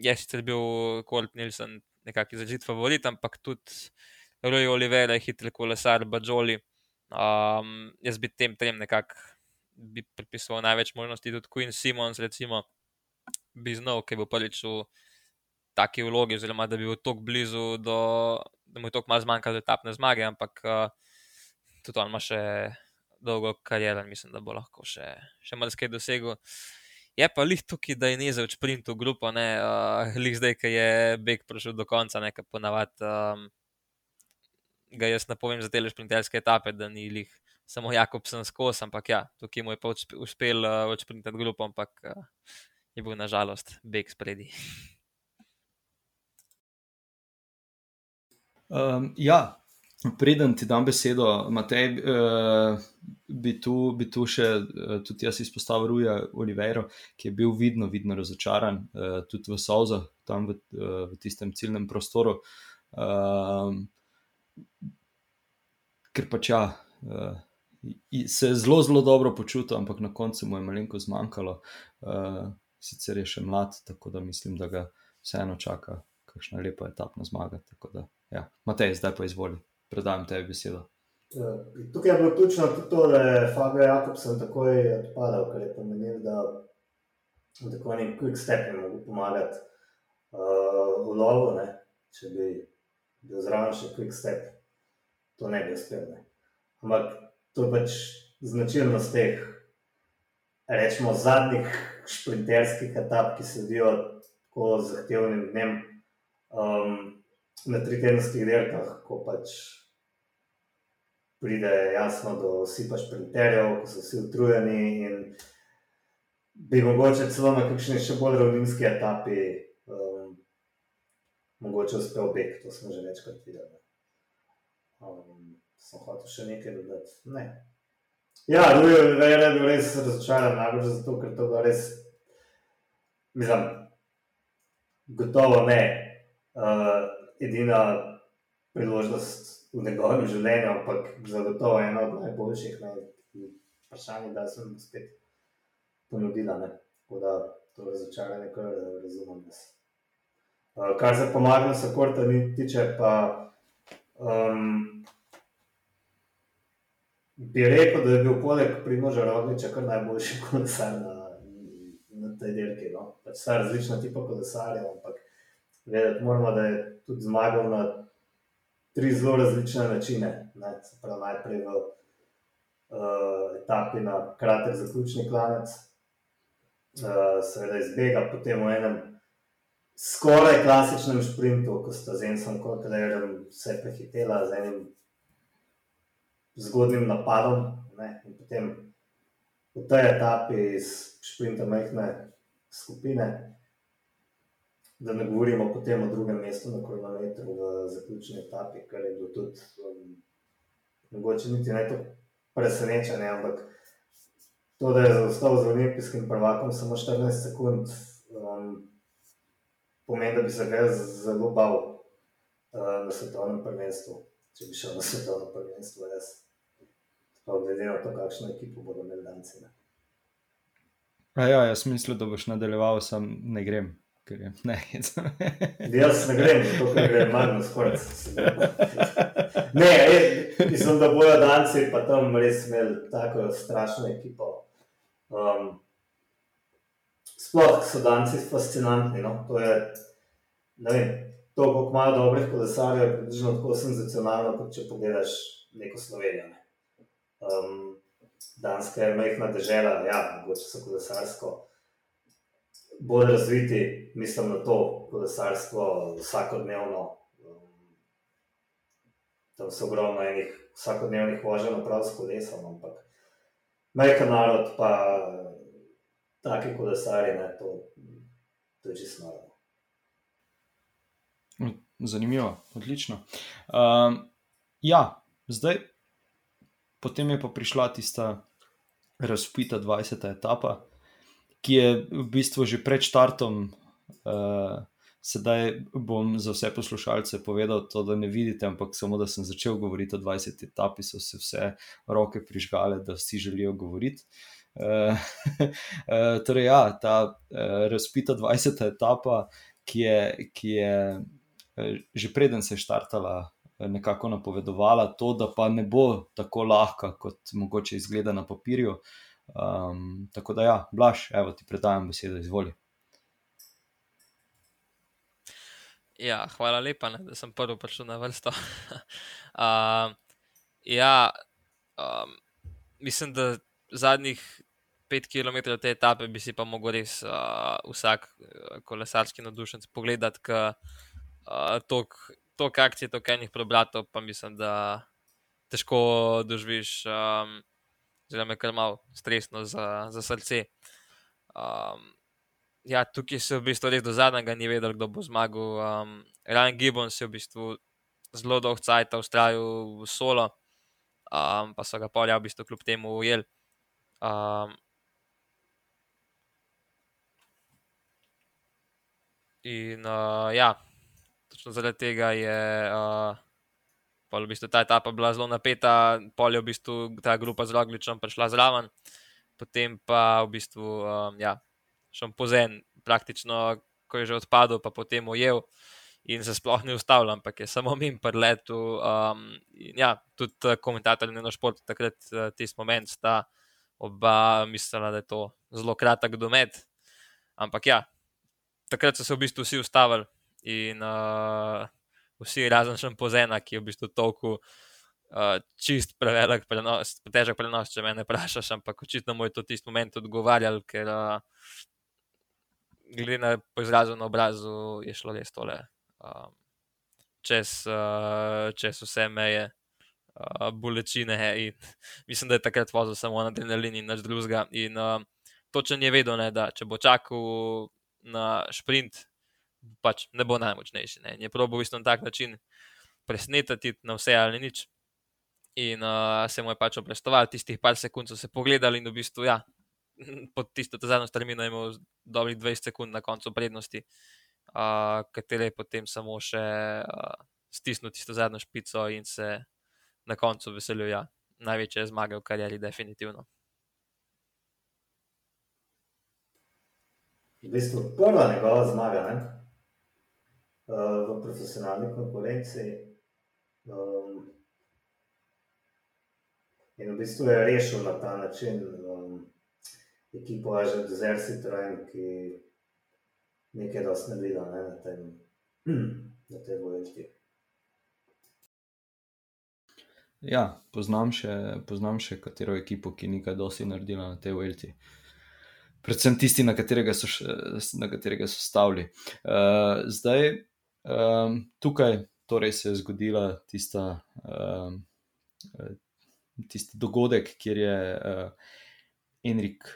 je sicer bil Colt Nilsen nekakšen začet favorit, ampak tudi Roy Oliver je hitri kolesar, Bajoli. Um, jaz bi tem trem nekako pripisoval največ možnosti, tudi Queen Simons, recimo, bi znal, ki bo prvič v taki vlogi, oziroma da bi bil tako blizu, do, da mu je tako malo zmanjkalo etapne zmage, ampak uh, tudi on ima še dolgo kariero in mislim, da bo lahko še, še marsikaj dosegel. Je pa lih tukaj, da je nezel sprint v grupo, ne, uh, lih zdaj, ki je beg prišel do konca, nekaj ponavadi. Um, Ga jaz ne povem za te šprinterske etape, da ni lih samo Jakobsen skozi, ampak ja, tukaj mu je pa uspe- uspel uh, odšprintati grupo, ampak uh, je bil nažalost beg spredi. [laughs] Um, ja, preden ti dam besedo, Matej, uh, bi, tu, bi tu še uh, tudi jaz izpostavil Ruja Olivero, ki je bil vidno, vidno razočaran, uh, tudi v Sauzu, tam v, uh, v tistem ciljnem prostoru. Um, ker pač ja. I- Se je zelo, zelo dobro počutil, ampak na koncu mu je malenko zmanjkalo. Uh, sicer je še mlad, tako da mislim, da ga vseeno čaka kakšna lepa etapna zmaga. tako Da, ja. Matej, zdaj pa izvoli, predajam tebi besedo. Eh, Tukaj je bilo ključno tudi to, da je Fabio Jakobsen takoj odpadal, kar je pomenilo, da v tako neki quick step je mogel pomagati uh, v lovu. Ne? Če bi bil zraven še quick step, to ne bi uspel. Ne? Ampak to je pač značilnost teh, rečemo, zadnjih šprinterskih etap, ki sledijo tako zahtevnim dnem. Um, na tritedenskih dirkah, ko pač pride jasno do sipa šprinterjev, ko so vsi utrujeni in bi mogoče celo na kakšni še bolj ravninski etapi um, mogoče uspel beg, to smo že večkrat videli. Um, sem hotel še nekaj dodati. Ne. Ja, Oliveira je bil res razočaran, najbolj zato, ker to bilo res, mislim, gotovo ne uh, edina priložnost v njegovem življenju, ampak zagotovo ena od najboljših. Ne, vprašanje, da sem spet ponudila. Ne. Tako da to razočaranje, kar razumem. Uh, kar se pomaga, se korta ni tiče, pa um, bi rekel, da je bil poleg Primoža Rogliča kar najboljši kolesar na, na tej dirki. No. Pač sta različna tipa kolesarjev, ampak vedeti moramo, da je tudi zmagal na tri zelo različne načine. Ne. Se pravi, najprej v uh, etapi na kratek zaključni klanec, uh, seveda izbega, potem v enem skoraj klasičnem sprintu, ko sta z enim kotrem vse prehitela z enim zgodnim napadom. Ne? In potem v tej etapi iz sprinta majhne skupine, da ne govorimo potem o drugem mestu na kronometru v zaključni etapi, kar je bilo tudi um, mogoče niti ne to presenečenje, ampak to, da je zaostal z olimpijskim prvakom samo 14 sekund, um, pomeni, da bi se ga zelo bal uh, na svetovnem prvenstvu, če bi šel na svetovno prvenstvo. Jaz. Glede na to, kakšno ekipo bodo imeli danes. Ja, jaz mislim, da boš nadaljeval, sem ne grem. Je, [laughs] ne, jaz ne grem, to ne grem, malo skoraj. Ne, mislim, da bojo danci pa tam res imeli tako strašno ekipo. Um, sploh so danci fascinantni. No? To je, ne vem, to, kako imajo dobrih kolesarjev, je približno tako senzacionalno, kot če pogledaš neko Slovenijo. Ne? Um, Danska je majhna država, ja, mogoče so kolesarsko bolj razviti, mislim na to kolesarstvo vsakodnevno. Um, tam so ogromno enih vsakodnevnih voženj, prav s kolesom, ampak majhen narod, pa taki kolesari, ne, to, to je čisto naravno. Zanimivo, odlično. Um, ja, zdaj, potem je pa prišla tista razpita 20. etapa, ki je v bistvu že pred štartom. Uh, sedaj bom za vse poslušalce povedal to, da ne vidite, ampak samo da sem začel govoriti o 20. etapi, so se vse roke prižgale, da vsi želijo govoriti. Uh, uh, [laughs] torej, ja, ta uh, razpita 20. etapa, ki je, ki je že preden se je štartala. Nekako napovedovala to, da pa ne bo tako lahka, kot mogoče izgleda na papirju. Uh, Um, tako da, ja, Blaž, evo ti predajam besedo, izvoli. Ja, hvala lepa, ne, da sem prvi prišel na vrsto. uh, [laughs] ja, um, mislim, da zadnjih pet km te etape bi si pa mogel res uh, vsak kolesarski navdušenc pogledati, ker uh, to, kar akcije, to, kar enih prebratov, pa mislim, da težko doživiš. Um, zelo me kar malo stresno za, za srce. Um, ja, tukaj se v bistvu res do zadnjega ni vedel, kdo bo zmagal. Um, Ryan Gibbons je v bistvu zelo dolg cajt ustrajal v solo, um, pa so ga polja v bistvu kljub temu ujeli. Um, in uh, ja, točno zaradi tega je. Uh, Pol v bistvu ta etapa bila zelo napeta, pol je v bistvu ta grupa z Rogličem prišla zraven, potem pa v bistvu um, ja, šel pozen, praktično, ko je že odpadel, pa potem ujel in se sploh ni ustavil, ampak je samo min preletu. Um, ja, tudi uh, komentatorji na športu takrat uh, tisti moment sta oba mislila, da je to zelo kratek domet. Ampak ja, takrat so se v bistvu vsi ustavili in uh, vsi razen še pozena, ki je v bistvu toliko uh, čist prevelik prenos, težek prenos, če me ne vprašaš, ampak očitno mu je to tisti moment odgovarjal, ker uh, glede na izrazu na obrazu je šlo res tole. Um, čez, uh, čez vse meje, uh, bolečine. In, [laughs] mislim, da je takrat vozil samo na adrenalin in drugega. In uh, točno je vedel, ne, da če bo čakal na sprint, pač ne bo najmočnejši. Ne. Je probo v bistvu na tak način presnetiti na vse ali nič. In uh, se mu je pač obrestoval, tistih par sekund so se pogledali in v bistvu, ja, pod tisto zadnjo strmino je imel dobrih 20 sekund na koncu prednosti, uh, katere je potem samo še uh, stisnil tisto zadnjo špico in se na koncu veselil, ja, največje zmage v karieri, definitivno. V bistvu prva njegova zmaga, ne? Uh, v profesionalni konkurenci. Um, in v bistvu je rešil na ta način um, ekipo Ažen Zersi Train, ki nekaj dosti ne gleda ne, na tem, na tem vojski. Ja, poznam še, poznam še katero ekipo, ki nekaj dosti naredila na tej Velti. predvsem tisti, na katerega so, na katerega so stavili. Uh, zdaj, um, tukaj torej se je zgodila tista, um, tisti dogodek, kjer je uh, Enrik,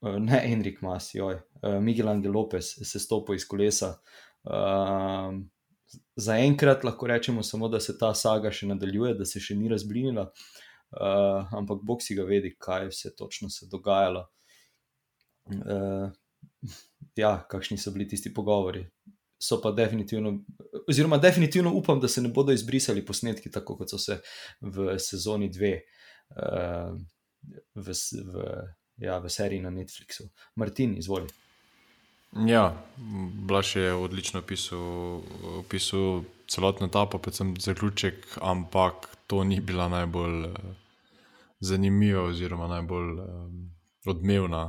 uh, ne Enrik Mas, joj, uh, Miguel Angel Lopez se stopil iz kolesa. Uh, Zaenkrat lahko rečemo samo, da se ta saga še nadaljuje, da se še ni razblinila, uh, ampak Bog si ga vedi, kaj vse točno se je dogajalo. Uh, ja, kakšni so bili tisti pogovori. So pa definitivno, oziroma definitivno upam, da se ne bodo izbrisali posnetki, tako kot so se v sezoni dve, uh, v, v, ja, v seriji na Netflixu. Martin, izvoli. Ja, Blaž je odlično opisal, opisal celotno etapo, predvsem zaključek, ampak to ni bila najbolj zanimiva, oziroma najbolj um, odmevna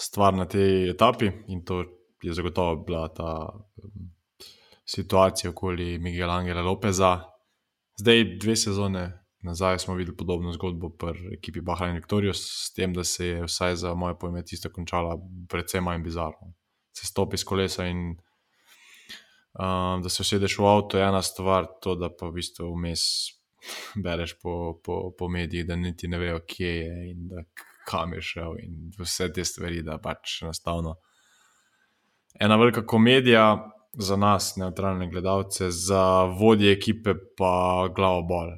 stvar na tej etapi, in to je zagotovo bila ta um, situacija okoli Miguela Angela Lopeza. Zdaj, dve sezone nazaj, smo videli podobno zgodbo pri ekipi Bahrain Victorious, s tem, da se je vsaj za moje pojme tista končala precej manj bizarno. Se stopi z kolesa in um, da se usedeš v avto, je ena stvar, to da pa v bistvu vmes bereš po, po, po medijih, da niti ne vejo, kje je in da kam je šel, in vse te stvari, da pač enostavno. Ena velika komedija za nas, neutralne gledalce, za vodje ekipe pa glavo bolj.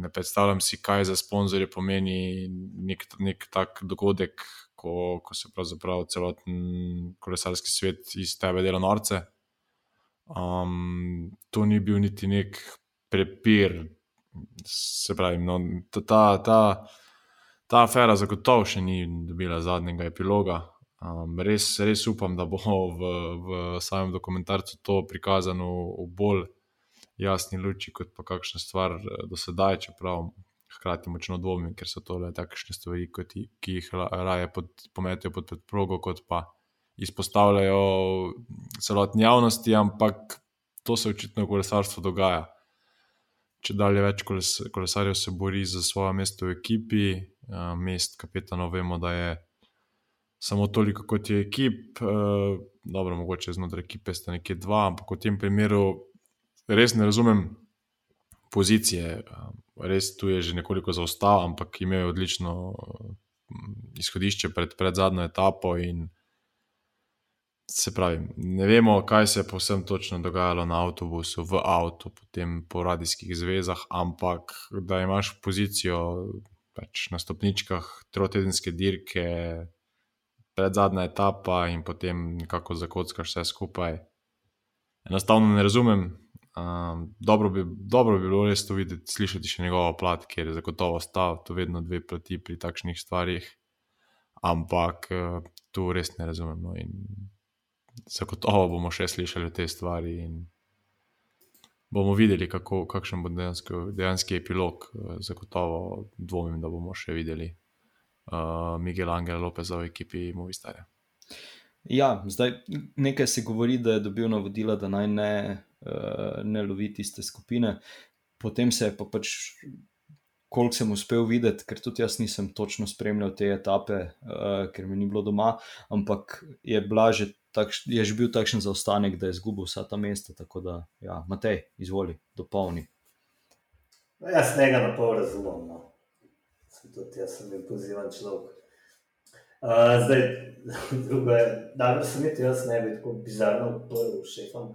Ne predstavljam si, kaj za sponzorje pomeni nek, nek tak dogodek, ko, ko se pravzaprav celoten kolesarski svet iz tebe dela norce. Um, to ni bil niti nek prepir, se pravi, no, ta, ta, ta afera zagotovo še ni dobila zadnjega epiloga. Um, res, res upam, da bo v, v samem dokumentarcu to prikazano v bolj jasni luči, kot pa kakšna stvar eh, do sedaj, čeprav hkrati močno dvomim, ker so to le takšne stvari, kot, ki jih raje pod, pometijo pod predprogo, kot pa izpostavljajo celotni javnosti, ampak to se očitno v kolesarstvu dogaja. Če dalje več koles, kolesarjev se bori za svoje mesto v ekipi, uh, mest kapetanov, vemo, da je samo toliko kot je ekip, uh, dobro, mogoče znotraj ekipe sta nekje dva, ampak v tem primeru res ne razumem pozicije. Uh, res tu je že nekoliko zaostal, ampak imajo odlično uh, izhodišče pred, pred zadnjo etapo se pravi, ne vemo, kaj se je povsem točno dogajalo na avtobusu, v avtu, potem po radijskih zvezah, ampak da imaš pozicijo pač na stopničkah, trotedenske dirke, pred zadnja etapa in potem nekako zakockaš vse skupaj. Enostavno ne razumem. Um, dobro, bi, dobro bi bilo res to videti, slišati še njegovo plat, ker je zagotovo stav, to vedno dve plati pri takšnih stvarih. Ampak uh, tu res ne razumem. No, zagotovo bomo še slišali te stvari in bomo videli, kako, kakšen bo dejansko, dejanski epilog. Zagotovo dvomim, da bomo še videli uh, Miguel Angela Lopeza v ekipi Movistarja. Ja, zdaj nekaj se govori, da je dobil navodila, da naj ne, uh, ne lovi tiste skupine, potem se je pa pač koliko sem uspel videti, ker tudi jaz nisem točno spremljal te etape, uh, ker mi ni bilo doma, ampak je, že takš, je že bil takšen zaostanek, da je izgubil vsa ta mesta. Tako da, ja, Matej, izvoli, dopolni. No, jaz tega na pol razumem. No. Tudi jaz sem bil pozivan človek. Uh, zdaj, [laughs] drugo je, da bi se mi tudi jaz ne bi tako bizarno uprl šefom,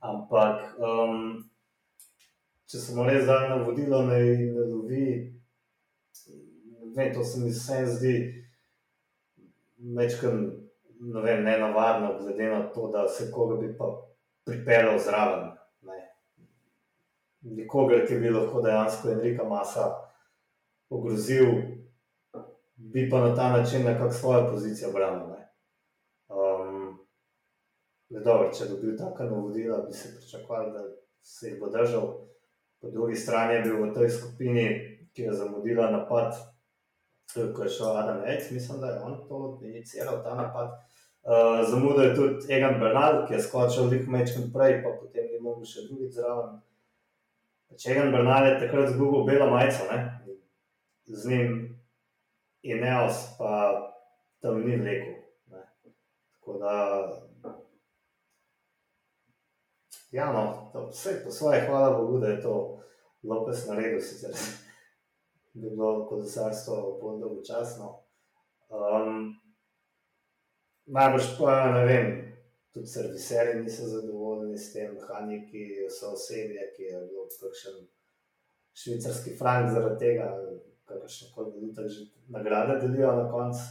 ampak um, če smo res dali navodilo, ne, ne lovi, vem, to se mi vse zdi večkrat ne nenavadno, glede na to, da se koga bi pa pripeljal zraven. Nikogar, ki bi lahko dejansko Enrika Masa ogrozil, bi pa na ta način nekako svojo pozicijo branil. Um, dobro, če bi bil tako navodila, bi se pričakovali, da se jih bo držal. Po drugi strani je bil v tej skupini, ki je zamudila napad, ko je šel Adam Rejc, mislim, da je on to iniciral, ta napad. Uh, zamudil je tudi Egan Bernal, ki je skočil veliko mečem prej, pa potem je mogel še drugi zraven. Če Egan Bernal je takrat zgubil belo majico, ne? Z njim Ineos, pa tam ni vlekel. Ne. Tako da, ja, no, vse po svoje, hvala Bogu, da je to Lopes naredil, sicer [laughs] bi bilo kolesarstvo bolj dolgočasno. Um, najbrž pa, ne vem, tudi serviserji niso zadovoljni s tem, mehaniki so osebje, ki je bilo kakšen švicarski frank zaradi tega, kakršne koli valuta že nagrade delijo na koncu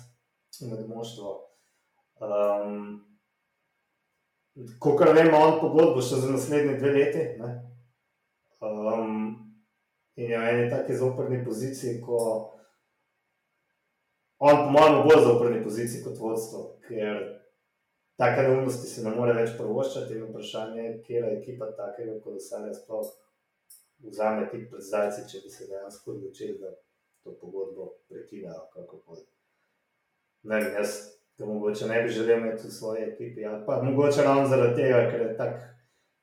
med moštvo. Um, Ko kar vemo, on pogodbo še za naslednje dve leti. Um, in je v eni taki zoprni poziciji, ko on, po mojem, bolj zoprni poziciji kot vodstvo, ker take neumnosti se ne more več provoščati in vprašanje, kje je ekipa takega kolesarja sploh vzame ti predstavci, če bi se dejansko odločili, da to pogodbo prekinejo, kako koli. Ne vem, jaz da mogoče ne bi želel imeti v svoji ekipi. Ali pa mogoče ravno zaradi tega, ker je tak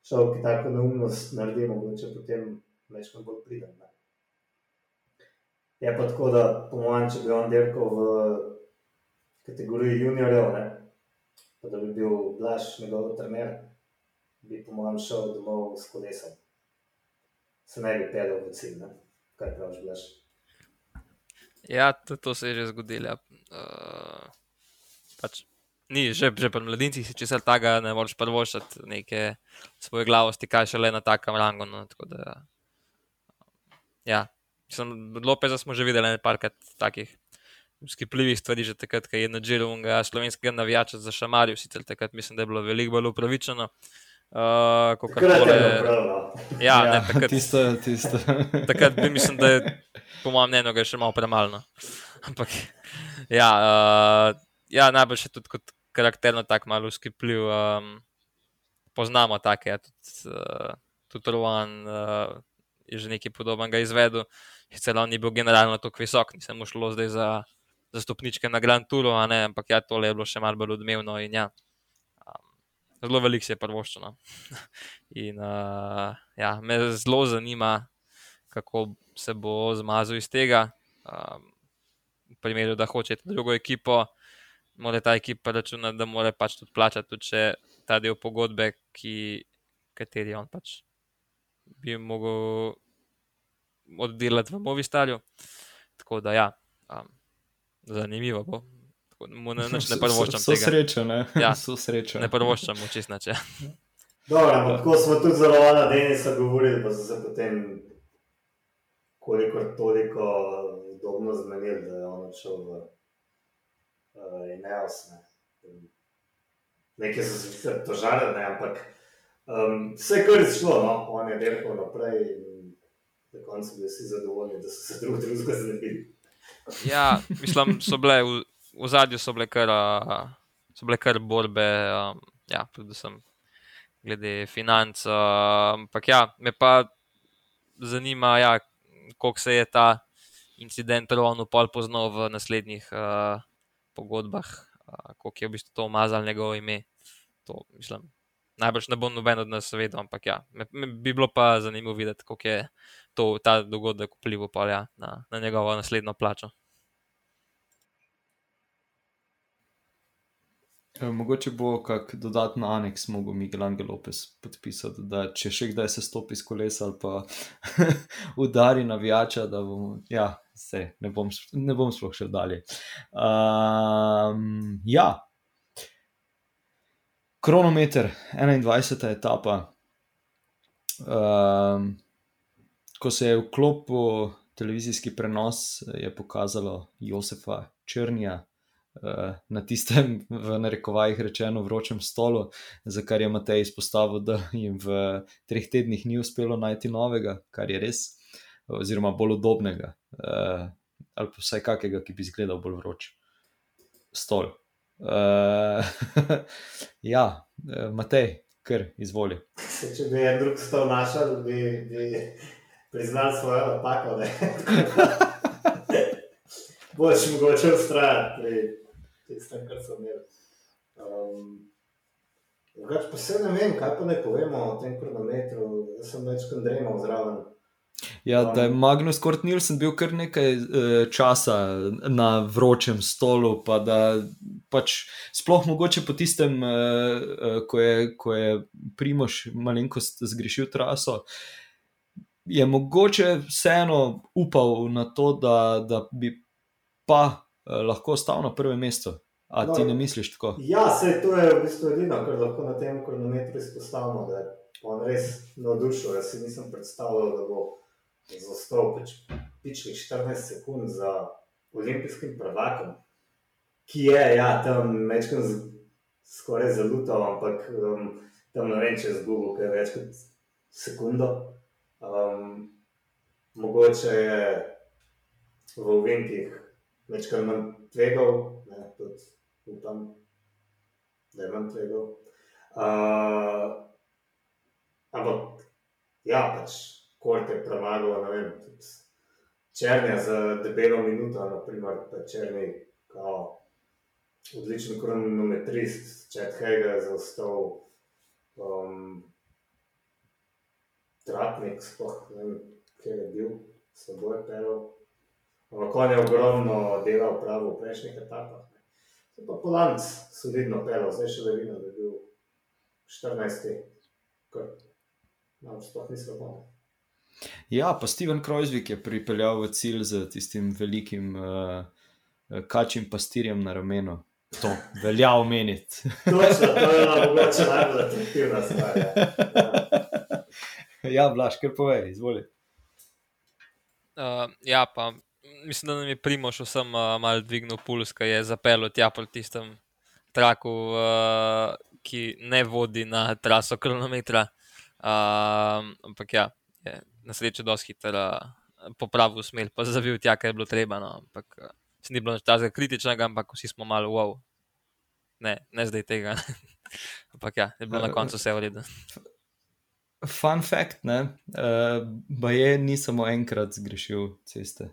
človek, ki tako neumnost naredi, mogoče potem večkrat bolj pridem. Ne. Je pa tako, da po mojem, če bi on delal v kategoriji juniorjev, ne, pa da bi bil Blaž njegov trener, bi po mojem šel domov s kolesom. Se ne bi pedal v cilj, ne. kaj praviš, Blaž. Ja, to se je že zgodilo. Uh, pač, ni, že, že pri mladincih si česar tega ne moreš prvošati, neke svoje glavosti, kaj še le na takem rangu. No, da, ja, sem Lopeza smo že videli nekaj takih. Skipljivih stvari, že takrat, ko je na Džiru unga slovenskega navijača za šamarju, sicer takrat mislim, da je bilo veliko bolj upravičeno. Uh, takrat je bilo no. ja, ja, takrat, tisto, tisto. [laughs] takrat bi mislim, da je po mojem mnenju še malo premalo. [laughs] Ampak ja, uh, ja, najbolj še tudi kot karakterno tako malo skipljiv. Um, poznamo take, ja, tudi, uh, tudi Rowan uh, je že nekaj podobnega izvedel. Sicer on ni bil generalno tako visok, nisem šlo zdaj za, za stopničke na Grand Touru, ampak ja, tole je bilo še malo bolj odmevno in ja. Zelo veliko se je prvoščeno. [laughs] in uh, ja, me zelo zanima, kako se bo zmazal iz tega. Um, v primeru, da hočete drugo ekipo, mora ta ekipa računati, da mora pač tudi plačati tudi ta del pogodbe, ki, kateri on pač bi mogel oddelati v Movi Starju. Tako da, ja, um, zanimivo bo. Ne, ne, ne prvoščam so, so tega. Srečo, ne, ja, [laughs] so srečo. Ne prvoščam, čist nače. Dobro, tako smo tudi zelo na Denisa govorili, pa so se potem koliko toliko udobno zmenili, da je on odšel v uh, in neosne. Nekaj so se sicer tožali, ne, ampak um, vse, kar je šlo, no, on je delal naprej in na koncu bi vsi zadovoljni, da so se drug drugega znebili. Ja, mislim, so bile v, zadju so bile kar, so bile kar borbe, um, ja, predvsem glede financ. Ampak ja, me pa zanima, ja, koliko se je ta incident ravno pol poznal v naslednjih uh, pogodbah, kako je v bistvu to umazal njegovo ime. To, mislim, najbrž ne bo noben od nas vedel, ampak ja, me, me bi bilo pa zanimivo videti, kako je to, ta dogodek vplival ja, na, na njegovo naslednjo plačo. Mogoče bo kak dodatni aneks mogel Miguel Angel Lopez podpisati, da če še kdaj se stopi z kolesa ali pa [laughs] udari navijača, da bo, ja, se, ne, bom, ne bom sploh šel dalje. Um, ja, kronometer, 21. etapa. Um, ko se je vklopil televizijski prenos, je pokazalo Josefa Črnja. Na tistem, v narekovajih rečeno, vročem stolu, za kar je Matej izpostavil, da jim v treh tednih ni uspelo najti novega, kar je res, oziroma bolj udobnega uh, ali pa vsaj kakega, ki bi izgledal bolj vroč. Stol. Uh, [laughs] ja, uh, Matej, kar izvoli. Če bi en drug stol našel, bi, bi priznal svojo napako. [laughs] Boš mogoče ustrajati pri tem, kar sem imel. Um, pa se ne vem, kaj pa ne povemo o tem kronometru. Jaz sem večkrat dremal zraven. Ja, da je Magnus Kort Nilsen bil kar nekaj uh, časa na vročem stolu, pa da pač sploh mogoče po tistem, uh, uh, ko, je, ko je Primoš malenkost zgrešil traso, je mogoče vseeno upal na to, da, da bi pa lahko ostal na prvem mestu. A no, ti ne misliš tako? Ja, se to je v bistvu edino, kar lahko na tem kronometru izpostavimo, da je on res navdušen. Jaz si nisem predstavljal, da bo zaostal pač pičli 14 sekund za olimpijskim prvakom, ki je ja, tam večkrat skoraj zalutal, ampak um, tam ne vem, če je zgubil, ker je več kot sekundo. Um, mogoče je v Olimpijih večkrat manj tvegal, ne, tudi upam, da je manj tvegal. Uh, ampak ja, pač kot je premagal, ne vem, tudi črnja za debelo minuto, naprimer, pa črni, kao, odličen kronometrist, Čet Hega je zaostal, um, Tratnik, spoh, ne vem, kje je bil, slabo je pelal. Ampak on je ogromno delal prav v prejšnjih etapah. Ne. Pa Polanc solidno pelal, zdaj še da vidim, da je bil 14. kar nam sploh ni slabo. Ja, pa Steven Krojzvik je pripeljal v cilj z tistim velikim uh, kačjim pastirjem na ramenu. To velja omeniti. [laughs] Točno, to je mogoče najbolj atraktivna stvar. Ja, ja Blaž, kar povej, izvoli. Uh, ja, pa mislim, da nam je Primoš vsem uh, mal dvignil puls, ki je zapeljal tja po tistem traku, uh, ki ne vodi na traso kronometra. Uh, ampak ja, je na srečo dosti hitro uh, popravil smer, pa zavil tja, kar je bilo treba. No. Ampak uh, ni bilo nič tako kritičnega, ampak vsi smo malo wow. Ne, ne zdaj tega. [laughs] ampak ja, je bilo na koncu vse v redu. Fun fact, ne, uh, je ni samo enkrat zgrešil ceste.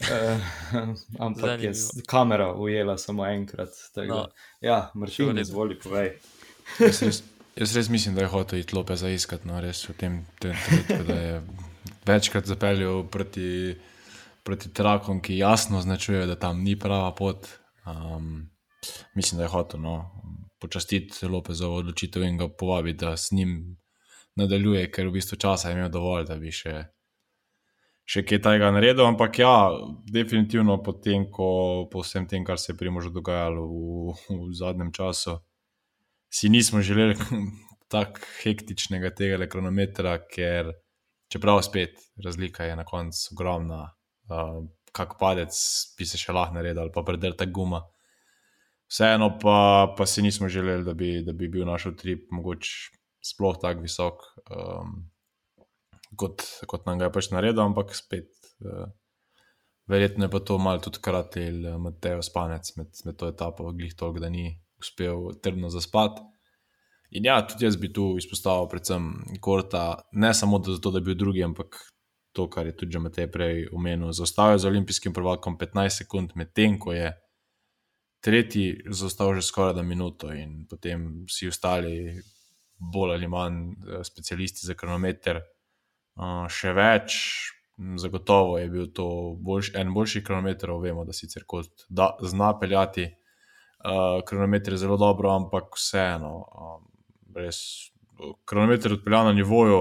Uh, ampak je kamera ujela samo enkrat. No. Ja, mršil, ne zvoli, povej. Jaz res mislim, da je hotel iti lope za iskati, no res v tem trenutku, da je večkrat zapeljal proti, proti trakom, ki jasno označujejo, da tam ni prava pot. Um, mislim, da je hotel no, počastiti lope za odločitev in ga povabiti, da s njim nadaljuje, ker v bistvu časa je imel dovolj, da bi še, še kaj tajega naredil. Ampak ja, definitivno po tem, ko po vsem tem, kar se je pri možu dogajalo v, v zadnjem času si nismo želeli [laughs] tako hektičnega tega kronometra, ker čeprav spet razlika je na koncu ogromna, uh, kak padec bi se še lahko naredil, ali pa predrta guma. Vseeno pa, pa si nismo želeli, da bi, da bi bil naš utrip mogoče sploh tako visok, um, kot, kot nam ga je pač naredil, ampak spet. Uh, Verjetno je pa to malo tudi kratil, Mateo Spanec med, med to etapo, glih toliko, da ni uspel trdno zaspati. In ja, tudi jaz bi tu izpostavil, predvsem Korta, ne samo zato, da je bil drugi, ampak to, kar je tudi Matej prej omenil. Zaostal je za olimpijskim prvakom 15 sekund, medtem ko je tretji zaostal že skoraj da minuto, in potem vsi ostali, bolj ali manj, eh, specialisti za kronometer, uh, še več. Zagotovo je bil to boljš, en boljši kronometer, vemo, da sicer kot da zna peljati uh, kronometre zelo dobro, ampak vseeno, um, res kronometer odpeljal na nivoju.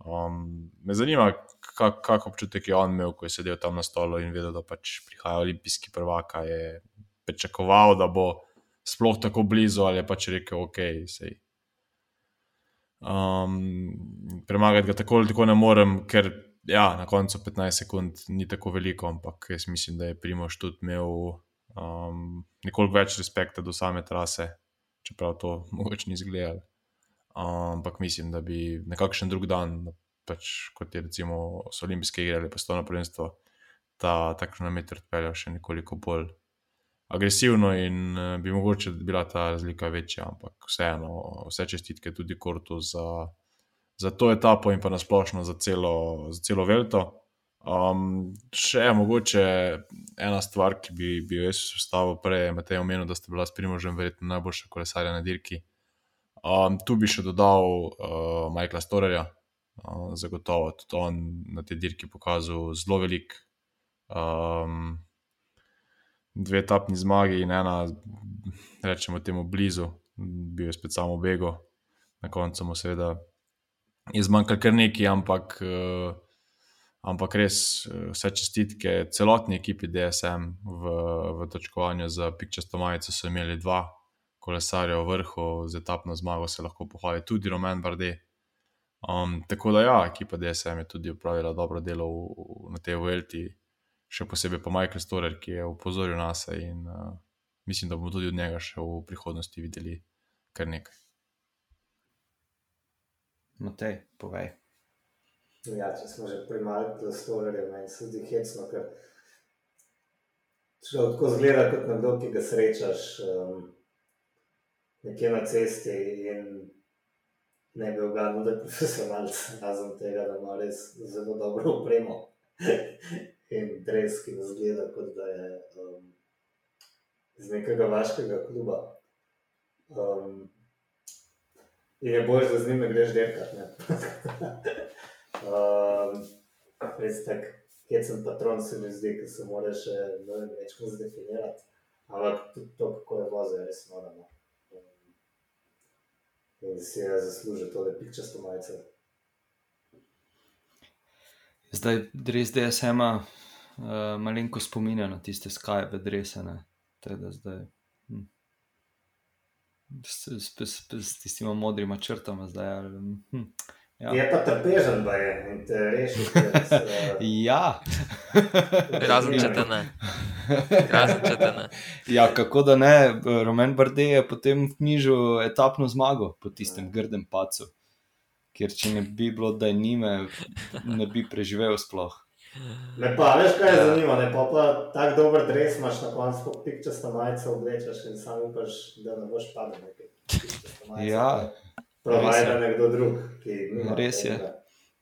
Um, me zanima, kak, kak občutek je on imel, ko je sedel tam na stolu in vedel, da pač prihaja olimpijski prvak. Je pričakoval, da bo sploh tako blizu, ali je pač rekel, ok, sej. Um, premagati ga tako ali tako ne morem, ker ja, na koncu 15 sekund ni tako veliko, ampak jaz mislim, da je Primoš tudi imel um, nekoliko več respekta do same trase, čeprav to [laughs] mogoče ni izgledalo. Um, ampak mislim, da bi nekakšen drug dan, pač, kot je recimo so olimpijske igre ali pa stolno prvenstvo, ta takšen meter odpeljal še nekoliko bolj agresivno in uh, bi mogoče bila ta razlika večja, ampak vseeno, vse čestitke tudi Kortu za, za to etapo in pa nasplošno za celo, za celo Velto. Um, še je mogoče ena stvar, ki bi, bi jo jaz ustavil prej, Matej omenil, da ste bila s Primožem verjetno najboljša kolesarja na dirki. Um, tu bi še dodal uh, Michaela Storerja, Uh, zagotovo tudi on na tej dirki pokazal zelo velik. Um, dve tapni zmagi in ena, rečemo temu, blizu, bil je spet samo bego, na koncu mu seveda je zmanjkalo kar nekaj, ampak, uh, ampak res vse čestitke celotni ekipi DSM v, v točkovanju za Pikčasto majico so imeli dva kolesarja v vrhu, z etapno zmago se lahko pohvali tudi Roman Bardet. Um, tako da, ja, ekipa DSM je tudi upravila dobro delo v, v, na tej Vuelti, še posebej pa Michael Storer, ki je upozoril nas in uh, mislim, da bomo tudi od njega še v prihodnosti videli kar nekaj. Matej, povej. Ja, če smo že primali za Storerje, meni se zdi hecno, ker človek tako zgleda kot nekdo, ki ga srečaš um, nekje na cesti in ne bi ugadil, da je profesionalc, razen tega, da ima res zelo dobro upremo in dres, ki ga zgleda, kot da je um, iz nekega vaškega kluba. Um, in je bolj, da z njim ne greš dirkat. [laughs] um, res tak, hecen patron se mi zdi, ki se mora še več kot zdefinirati. Ampak tudi to, kako je vozil, je res moramo in si je zaslužil tole pikčasto majico. Zdaj, res DSM ima uh, malenko spominja na tiste Skype adrese. Zdaj, hm. s, s, s, s tistimi modrimi črtami, zdaj. Hm. Ja. Je pa trpežen, da je in te reši. Uh... [laughs] ja, razen če te ne. Razen če te ne. [laughs] Ja, kako da ne, Roman Bardet je potem knjižil etapno zmago po tistem ja. grdem pacu. Ker če ne bi bilo, da je njime, ne bi preživel sploh. Ne pa, veš kaj je ja. zanimivo, ne pa, pa tako dober dres imaš na koncu, ko pikčasta majica oblečeš in sam upaš, da ne boš padel nekaj. Ja. Provajda nekdo drug, ki nima. Res je.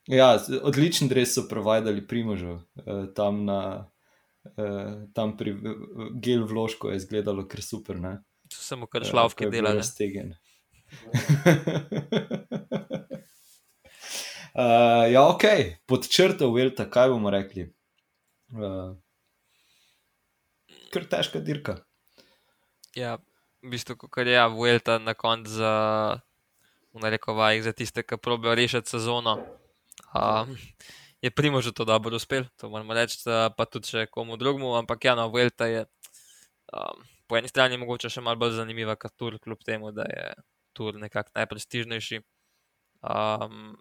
Ja, odličen dres so provajali primožu. Eh, tam, na, eh, tam pri Gel vložku je izgledalo kar super. Ne? Samo kar šlavke uh, delajo. [laughs] Uh, ja, ok, pod črto Velta, kaj bomo rekli? Uh, kar težka dirka. Ja, v bistvu, kar je ja, Velta na koncu za v narekovajih za tiste, ki probijo rešiti sezono. Um, je primo že to dobro uspel, to moramo reči, pa tudi še komu drugemu, ampak ja, no, Vuelta je um, po eni strani mogoče še malo bolj zanimiva kot Tur, kljub temu, da je Tur nekako najprestižnejši. Um,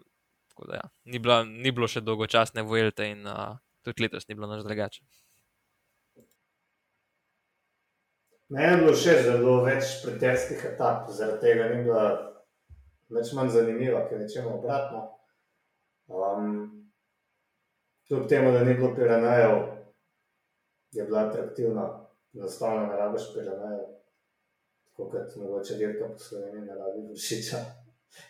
da, ja, ni, bilo, ni bilo še dolgočasne Vuelte in uh, tudi letos ni bilo noč drugače. Meni je bilo še zelo več preterskih etap, zaradi tega ni bilo več manj zanimiva, ker rečemo obratno. Um, kljub temu, da ni bilo Piranejev, je bila atraktivna, enostavno ne rabiš Piranejev, tako kot mogoče dirka po Sloveniji ne rabi Vršiča,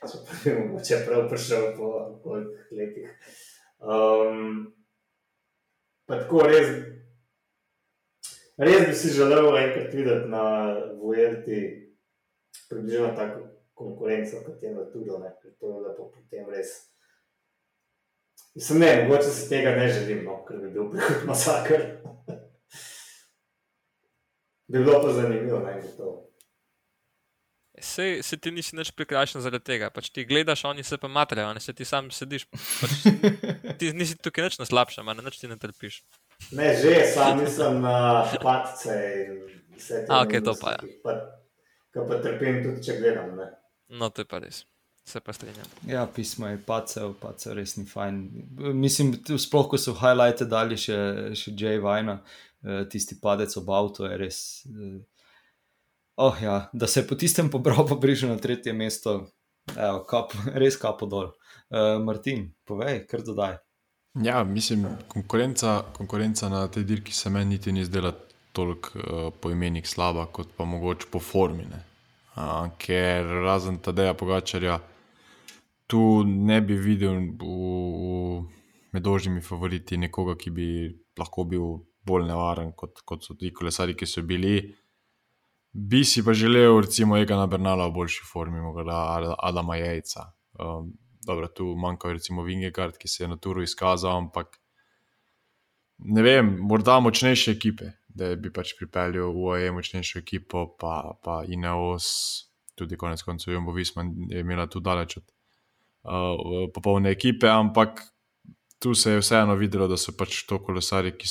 če pa bi mogoče prav prišel po kolikih letih. Um, pa tako res, res bi si želel enkrat videti na Vuelti približno tako konkurenco, kot je na Tudu, ker to je lepo potem res. Mislim, ne, mogoče si tega ne želim, no, ker bi bil prihod masakr. [laughs] bi bilo pa zanimivo, naj bi to. Se, se ti nisi več prikrajšan zaradi tega. Pač ti gledaš, oni se pa matrajo, ne se ti sam sediš. Pač, ti nisi tukaj več na slabšem, ne več ti ne trpiš. Ne, že sam nisem na uh, patce in vse te. A, ok, to pa je. Ja. Pa, pa trpim tudi, če gledam. Ne. No, to je pa res. Se pa strinjam. Ja, pismo je pacev, pacev res ni fajn. Mislim, sploh ko so highlighte dali še, še Jay Vajna, eh, tisti padec ob avtu je res. Eh, oh, ja, da se je po tistem pobral, pa prišel na tretje mesto, Evo, kap, res kapo dol. Uh, Martin, povej, kar dodaj. Ja, mislim, konkurenca, konkurenca na tej dirki se meni niti ni zdela toliko uh, po imenih slaba, kot pa mogoče po formi. Ne ker razen Tadeja Pogačarja, tu ne bi videl v, v medožnimi favoriti nekoga, ki bi lahko bil bolj nevaren kot, kot so ti kolesari, ki so bili. Bi si pa želel, recimo, Egana Bernala v boljši formi, morda Adama Jajca. Um, dobro, tu manjka recimo Vingegard, ki se je na turu izkazal, ampak ne vem, morda močnejše ekipe, da bi pač pripeljal v OE močnejšo ekipo, pa, pa Ineos, tudi konec koncev Jumbo Visma je imela tu daleč od uh, popolne ekipe, ampak tu se je vseeno videlo, da so pač to kolesari, ki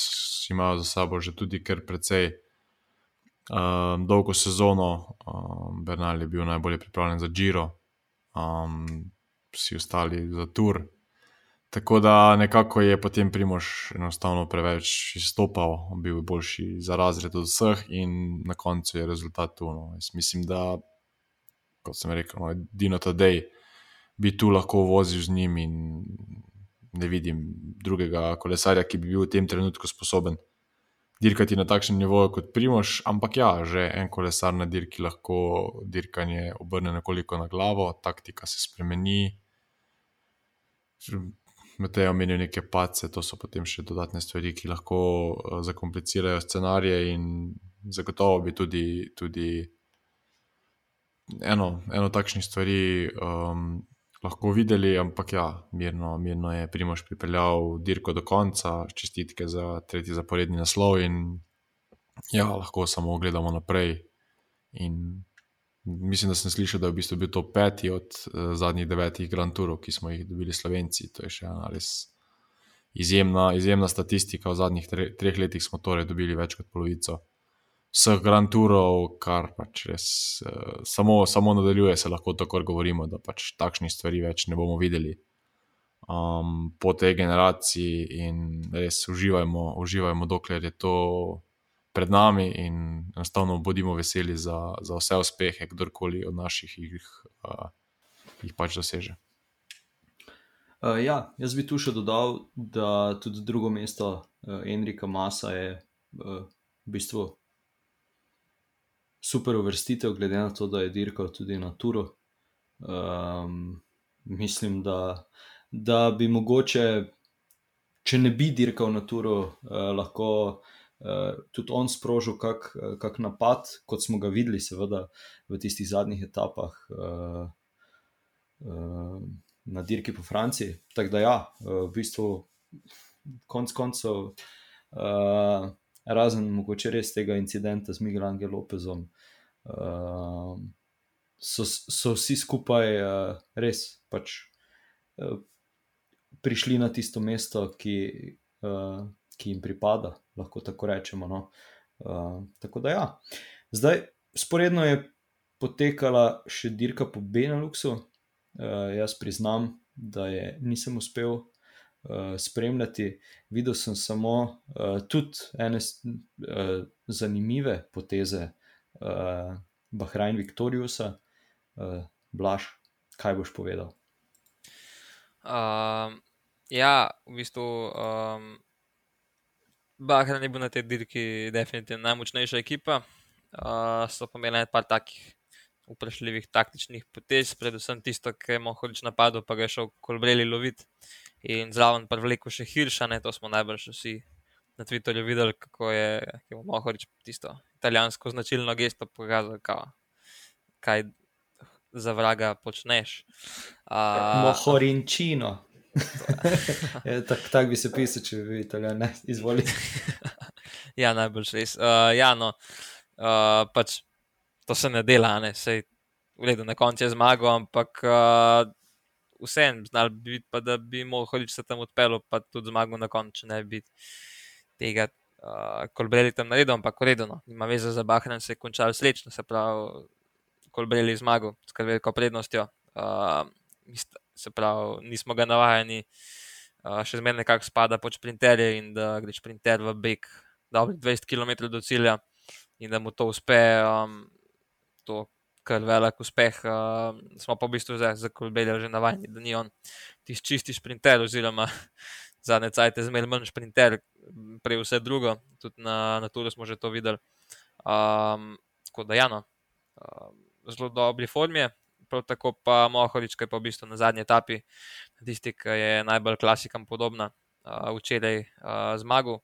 imajo za sabo že tudi kar precej. Um, dolgo sezono, um, Bernal je bil najbolje pripravljen za Giro, um, vsi ostali za Tour. Tako da nekako je potem Primož enostavno preveč izstopal, bil je boljši za razred od vseh, in na koncu je rezultat tu. No. Mislim, da, kot sem rekel, no, Dino Tadej bi tu lahko vozil z njim, in ne vidim drugega kolesarja, ki bi bil v tem trenutku sposoben dirkati na takšnem nivoju kot Primož. Ampak ja, že en kolesar na dirki lahko dirkanje obrne nekoliko na glavo, taktika se spremeni. Matej je omenil neke pace, to so potem še dodatne stvari, ki lahko uh, zakomplicirajo scenarije, in zagotovo bi tudi, tudi eno, eno takšnih stvari um, lahko videli, ampak ja, mirno, mirno je Primož pripeljal dirko do konca, čestitke za tretji zaporedni naslov, in ja, lahko samo gledamo naprej. In mislim, da sem slišal, da je v bistvu bil to peti od uh, zadnjih devetih Grand Tourov, ki smo jih dobili Slovenci. To je še ena res izjemna, izjemna statistika. V zadnjih tre, treh letih smo torej dobili več kot polovico vseh Grand Tourov, kar pač res uh, samo, samo nadaljuje, se lahko tako govorimo, da pač takšnih stvari več ne bomo videli. Um, po tej generaciji in res uživajmo, uživajmo, dokler je to pred nami, in enostavno bodimo veseli za, za vse uspehe, kdorkoli od naših jih, uh, jih pač doseže. Uh, ja, jaz bi tu še dodal, da tudi drugo mesto uh, Enrika Masa je uh, v bistvu super uvrstitev, glede na to, da je dirkal tudi na Turu. Um, mislim, da, da bi mogoče, če ne bi dirkal na Turu, uh, lahko uh, tudi on sprožil kak, kak napad, kot smo ga videli, seveda, v tistih zadnjih etapah uh, uh, na dirki po Franciji. Tako da, ja, uh, v bistvu, konc koncev, uh, razen mogoče res tega incidenta z Miguel Angel Lopezom. Uh, so, so vsi skupaj uh, res pač, uh, prišli na tisto mesto, ki, uh, ki jim pripada, lahko tako rečemo. No. Uh, tako da, ja. zdaj, sporedno je potekala še dirka po Beneluxu. Uh, jaz priznam, da je nisem uspel uh, spremljati. Videl sem samo uh, tudi ene uh, zanimive poteze uh, Bahrajn Viktorijusa. Uh, Blaž, kaj boš povedal? Um, ja, v bistvu. Um, Bahrain je bil na tej dirki definitivno najmočnejša ekipa. Uh, so pa imeli nekaj takih vprašljivih taktičnih potez, predvsem tisto, ki je Mohorič napadel, pa ga je šel kolbreli loviti in zraven pa vleko še Hirša, ne, to smo najbrž vsi na Twitterju videli, kako je, je Mohorič tisto italijansko značilno gesto pokazal, kao, kaj za vraga počneš. Uh, Mohorinčino. [laughs] Ja, Tako tak bi se pisal, če bi bil italijan, ne izvoli. [laughs] ja, najbolj res. Uh, ja, no, uh, pač to se ne dela, ne sej. Vledo, na koncu je zmagal, ampak uh, vsem znal bi biti, pa da bi lahko se tam odpeljal, pa tudi zmagal na koncu, če ne bi tega uh, kolbreli tam naredil, ampak uredno, ima veze za Bahrain, se je končal srečno, se pravi, kolbreli zmagal s kar veliko prednostjo. Uh, se pravi, nismo ga navajeni, uh, še zmeraj nekako spada pod sprinterje in da greš sprinter v beg, dobrih 20 km do cilja in da mu to uspe, um, to kar velik uspeh. Uh, smo pa v bistvu zdaj za kolbelje že navajeni, da ni on tisti čisti sprinter, oziroma zadnje cajt je zmeraj manj sprinter, prej vse drugo, tudi na, na Turu smo že to videli. Um, tako da, ja, no, uh, zelo dobri formi prav tako pa Mohorič, ki je pa v bistvu na zadnji etapi, tisti, ki je najbolj klasikam podobna, uh, včeraj uh, zmagal.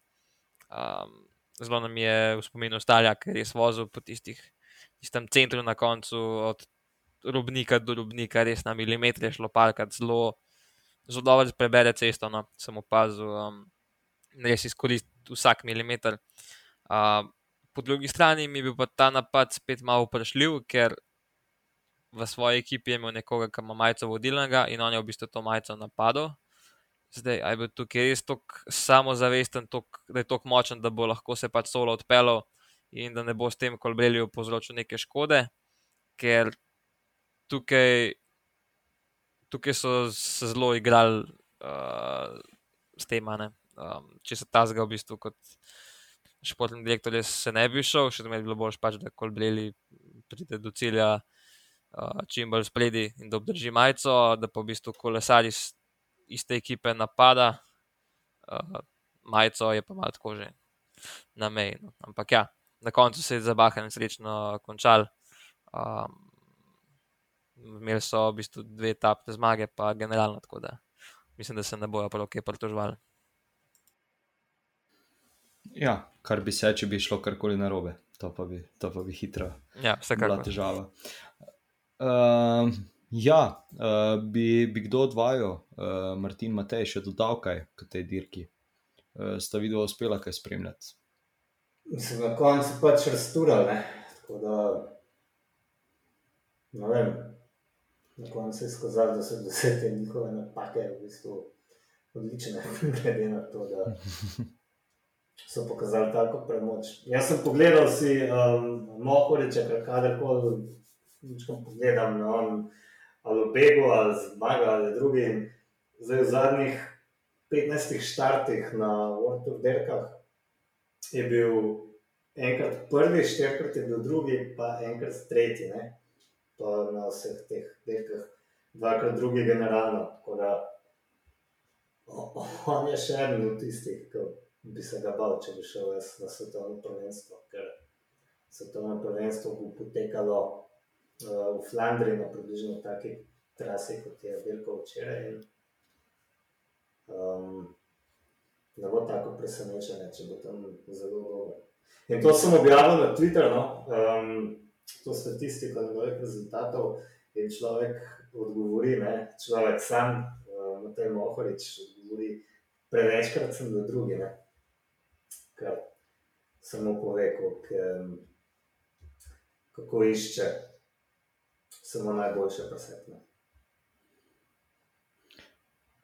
Um, zelo nam je v spominu ostalja, ker je res vozil po tistih, tistem centru na koncu od robnika do robnika, res na milimetre šlo palkati, zelo, zelo dobro prebere cesto. No. Sem opazil, um, res izkoristiti vsak milimeter. Uh, po drugi strani mi je bil pa ta napad spet malo vprašljiv, ker v svoji ekipi je imel nekoga, ki ima majico vodilnega in on je v bistvu to majico napadel. Zdaj, aj bil tukaj res tako samozavesten, tok, da je tako močen, da bo lahko se pač solo odpeljal in da ne bo s tem kolbelju povzročil neke škode, ker tukaj, tukaj so se zelo igrali uh, s tem, um, če se ta zga v bistvu kot športni direktor, se ne bi šel, še zmeraj bilo bolj pač, da kolbeli pride do cilja. Uh, čim bolj spredi in da obdrži majico, da pa v bistvu kolesari iz te ekipe napada, uh, majico je pa malo tako že na meji. No. Ampak ja, na koncu se je zabahan in srečno končal. Um, imeli so v bistvu dve etapne zmage, pa generalno tako da mislim, da se ne bojo prav kaj pritožvali. Ja, kar bi se, če bi šlo karkoli na robe, to pa bi, to pa bi hitro ja, bila težava. Uh, Ja, uh, bi, bi kdo odvajal, uh, Martin Matej, še dodal kaj k tej dirki? Uh, sta videla, uspela kaj spremljati? Mislim, na koncu pač razturali. Tako da, ne vem, na koncu se je skazalo, da so vse te njihove napake v bistvu odlične, [laughs] glede na to, da so pokazali tako premoč. Jaz sem pogledal si, um, mohoreče, kadarkoli, nič kam pogledam, no, ali v Begu, ali zmaga, ali drugi. Zdaj v zadnjih 15 štartih na World of Derkah je bil enkrat prvi, štirikrat je bil drugi, pa enkrat tretji. Ne? Pa na vseh teh derkah, dvakrat drugi generalno. On je še eden od tistih, ki bi se ga bal, če bi šel na svetovno prvenstvo, ker svetovno prvenstvo bo potekalo uh, v Flandriji na približno taki trasi, kot je Velko včeraj. In, um, ne bo tako presenečenje, če bo tam zelo dobro. In to sem objavil na Twitterju, no? um, to statistiko novih rezultatov. In človek odgovori, ne? človek sam, uh, na tem ohorič, odgovori, prevečkrat sem do drugi. Ne? Kar samo pove, kako, kako išče samo najboljše presetne.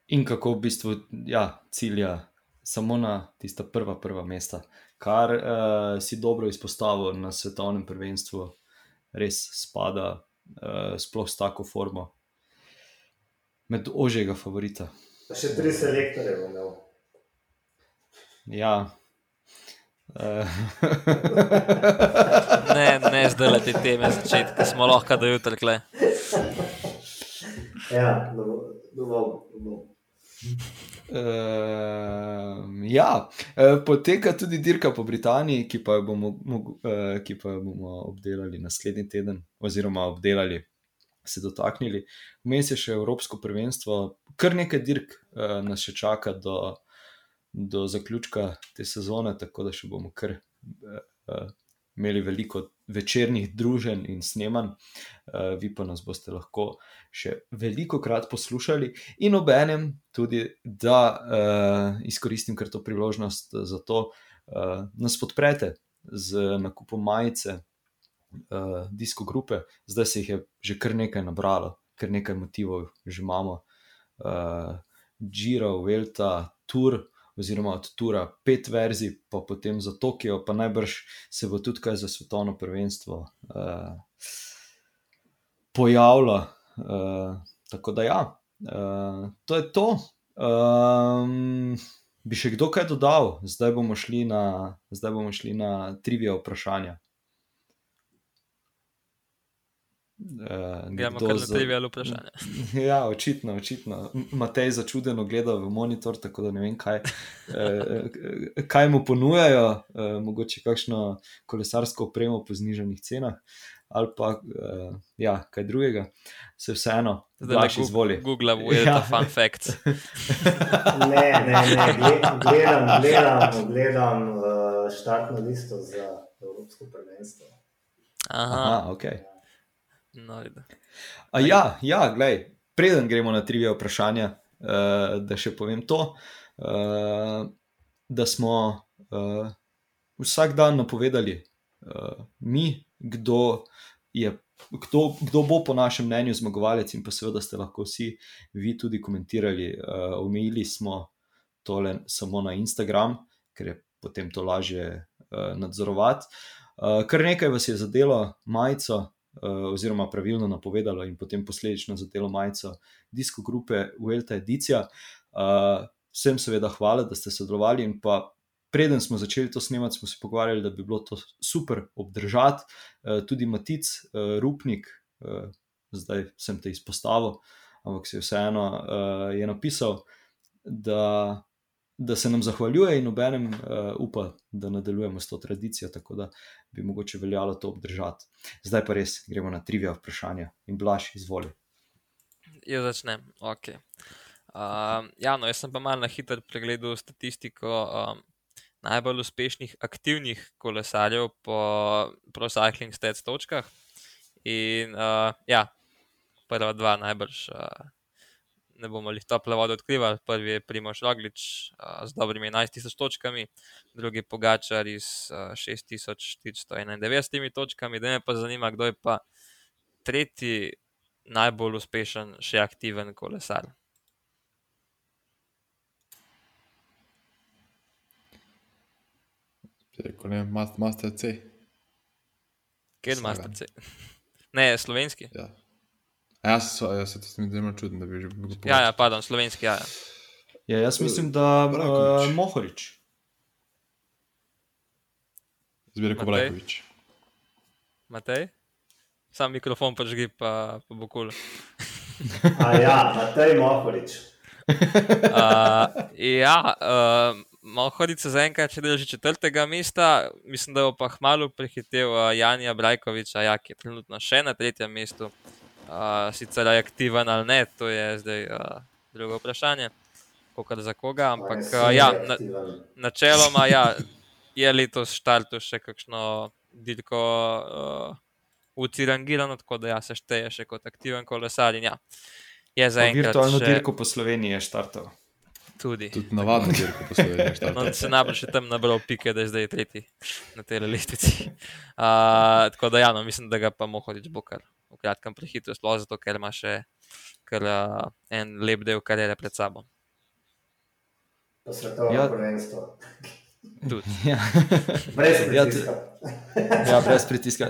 In kako v bistvu ja, cilja samo na tista prva, prva mesta, kar uh, si dobro izpostavil na svetovnem prvenstvu, res spada, uh, sploh s tako formo, med ožjega favorita. Pa še tri selektore bomo imeli. Ja, [laughs] ne, ne zdaj le te teme začetka, smo lahko da jutri kle. Ja, dovolj. Uh, ja, uh, poteka tudi dirka po Britaniji, ki pa jo bomo, uh, ki pa jo bomo obdelali naslednji teden, oziroma obdelali, se dotaknili. Vmes je še Evropsko prvenstvo, kar nekaj dirk uh, nas še čaka do, do zaključka te sezone, tako da še bomo kar uh, imeli veliko večernih druženj in snemanj. Uh, vi pa nas boste lahko še veliko krat poslušali, in ob enem tudi, da uh, izkoristim kar to priložnost za to, da uh, nas podprete z nakupom majice. Uh, disko grupe, zdaj se jih je že kar nekaj nabralo, kar nekaj motivov že imamo. Uh, Giro, Velta, Tour, oziroma od Tura pet verzij, pa potem za Tokio, pa najbrž se bo tudi za svetovno prvenstvo uh, pojavilo. Uh, tako da, ja, uh, to je to. Um, bi še kdo kaj dodal, zdaj bomo šli na, zdaj bomo šli na trivije vprašanja. Uh, Gremo kar na trivijalno vprašanje. [laughs] Ja, očitno, očitno. Matej začudeno gleda v monitor, tako da ne vem, kaj, eh, kaj mu ponujajo, eh, mogoče kakšno kolesarsko opremo po zniženih cenah. Ali pa uh, ja, kaj drugega, se vseeno, da lahko izvoli. Google, Google, ja. fun facts. [laughs] ne, ne, ne, gledam, gledam, gledam uh, štartno listo za Evropsko prvenstvo. Aha, Aha ok. No, A ja, ja glej, preden gremo na trivije vprašanja, uh, da še povem to, uh, da smo uh, vsak dan napovedali, uh, mi, kdo, je, kdo, kdo bo po našem mnenju zmagovalec, in pa seveda ste lahko vsi vi tudi komentirali. Uh, omejili smo tole samo na Instagram, ker je potem to lažje uh, nadzorovati. Uh, kar nekaj vas je zadelo majico, uh, oziroma pravilno napovedalo, in potem posledično zadelo majico disko grupe Vuelta Edicija. Uh, vsem seveda hvala, da ste sodelovali in pa. Preden smo začeli to snemati, smo se pogovarjali, da bi bilo to super obdržati. Tudi Matic, Rupnik, zdaj sem te izpostavil, ampak se je vseeno je napisal, da da se nam zahvaljuje in obenem upa, da nadaljujemo s to tradicijo, tako da bi mogoče veljalo to obdržati. Zdaj pa res gremo na trivia vprašanja in blaš, izvoli. Jaz začnem. Okay. Uh, ja, no, jaz sem pa malo na hitro pregledal statistiko um, najbolj uspešnih aktivnih kolesarjev po ProCycling Stats točkah. In uh, ja, prva dva najbrž. Uh, ne bomo jih tople vode odkrivali. Prvi je Primoš Roglič uh, z dobrimi 11.000 točkami, drugi Pogačar iz uh, 6.491 točkami. Da me pa zanima, kdo je pa tretji najbolj uspešen, še aktiven kolesar. Rekel je Master C. Kje je Master C? [laughs] Ne, slovenski. Ja. Ja, so, ja se to mi zdi čudno, da bi že bil povedal. Ja, ja, pardon, slovenski. Ja, ja. ja jaz mislim, da je uh, Mohorič. Zbiraj kot Brajkovič. Matej? Sam mikrofon pač gre, pa, pa bo kul. ja, Matej Mohorič. uh, [laughs] ja, uh, Mohorič se zaenkrat še drži četrtega mesta, mislim, da bo pa hmalo prehitev uh, Janja Brajkoviča, ja, ki je trenutno še na tretjem mestu uh, sicer je aktiven ali ne, to je zdaj uh, drugo vprašanje, kako za koga. Ampak uh, ja, na, načeloma ja, [laughs] je letos štartu še kakšno dirko uh, ucirangirano, tako da ja, se šteje še kot aktiven kolesar. Ja, je za enkrat. Virtualno še... dirko po Sloveniji je štartov. Tudi. Tudi navadno dirko po Sloveniji. no, se najbolj še tam nabral pike, da je zdaj tretji na tej lestvici. Uh, tako da ja, no, mislim, da ga pa mohodič bo kar v kratkem prehitro, sploh zato, ker ima še kar, uh, en lep del karijere pred sabo. Pa svetovno ja. prvenstvo. [laughs] Ja. brez pritiska. ja, brez pritiska.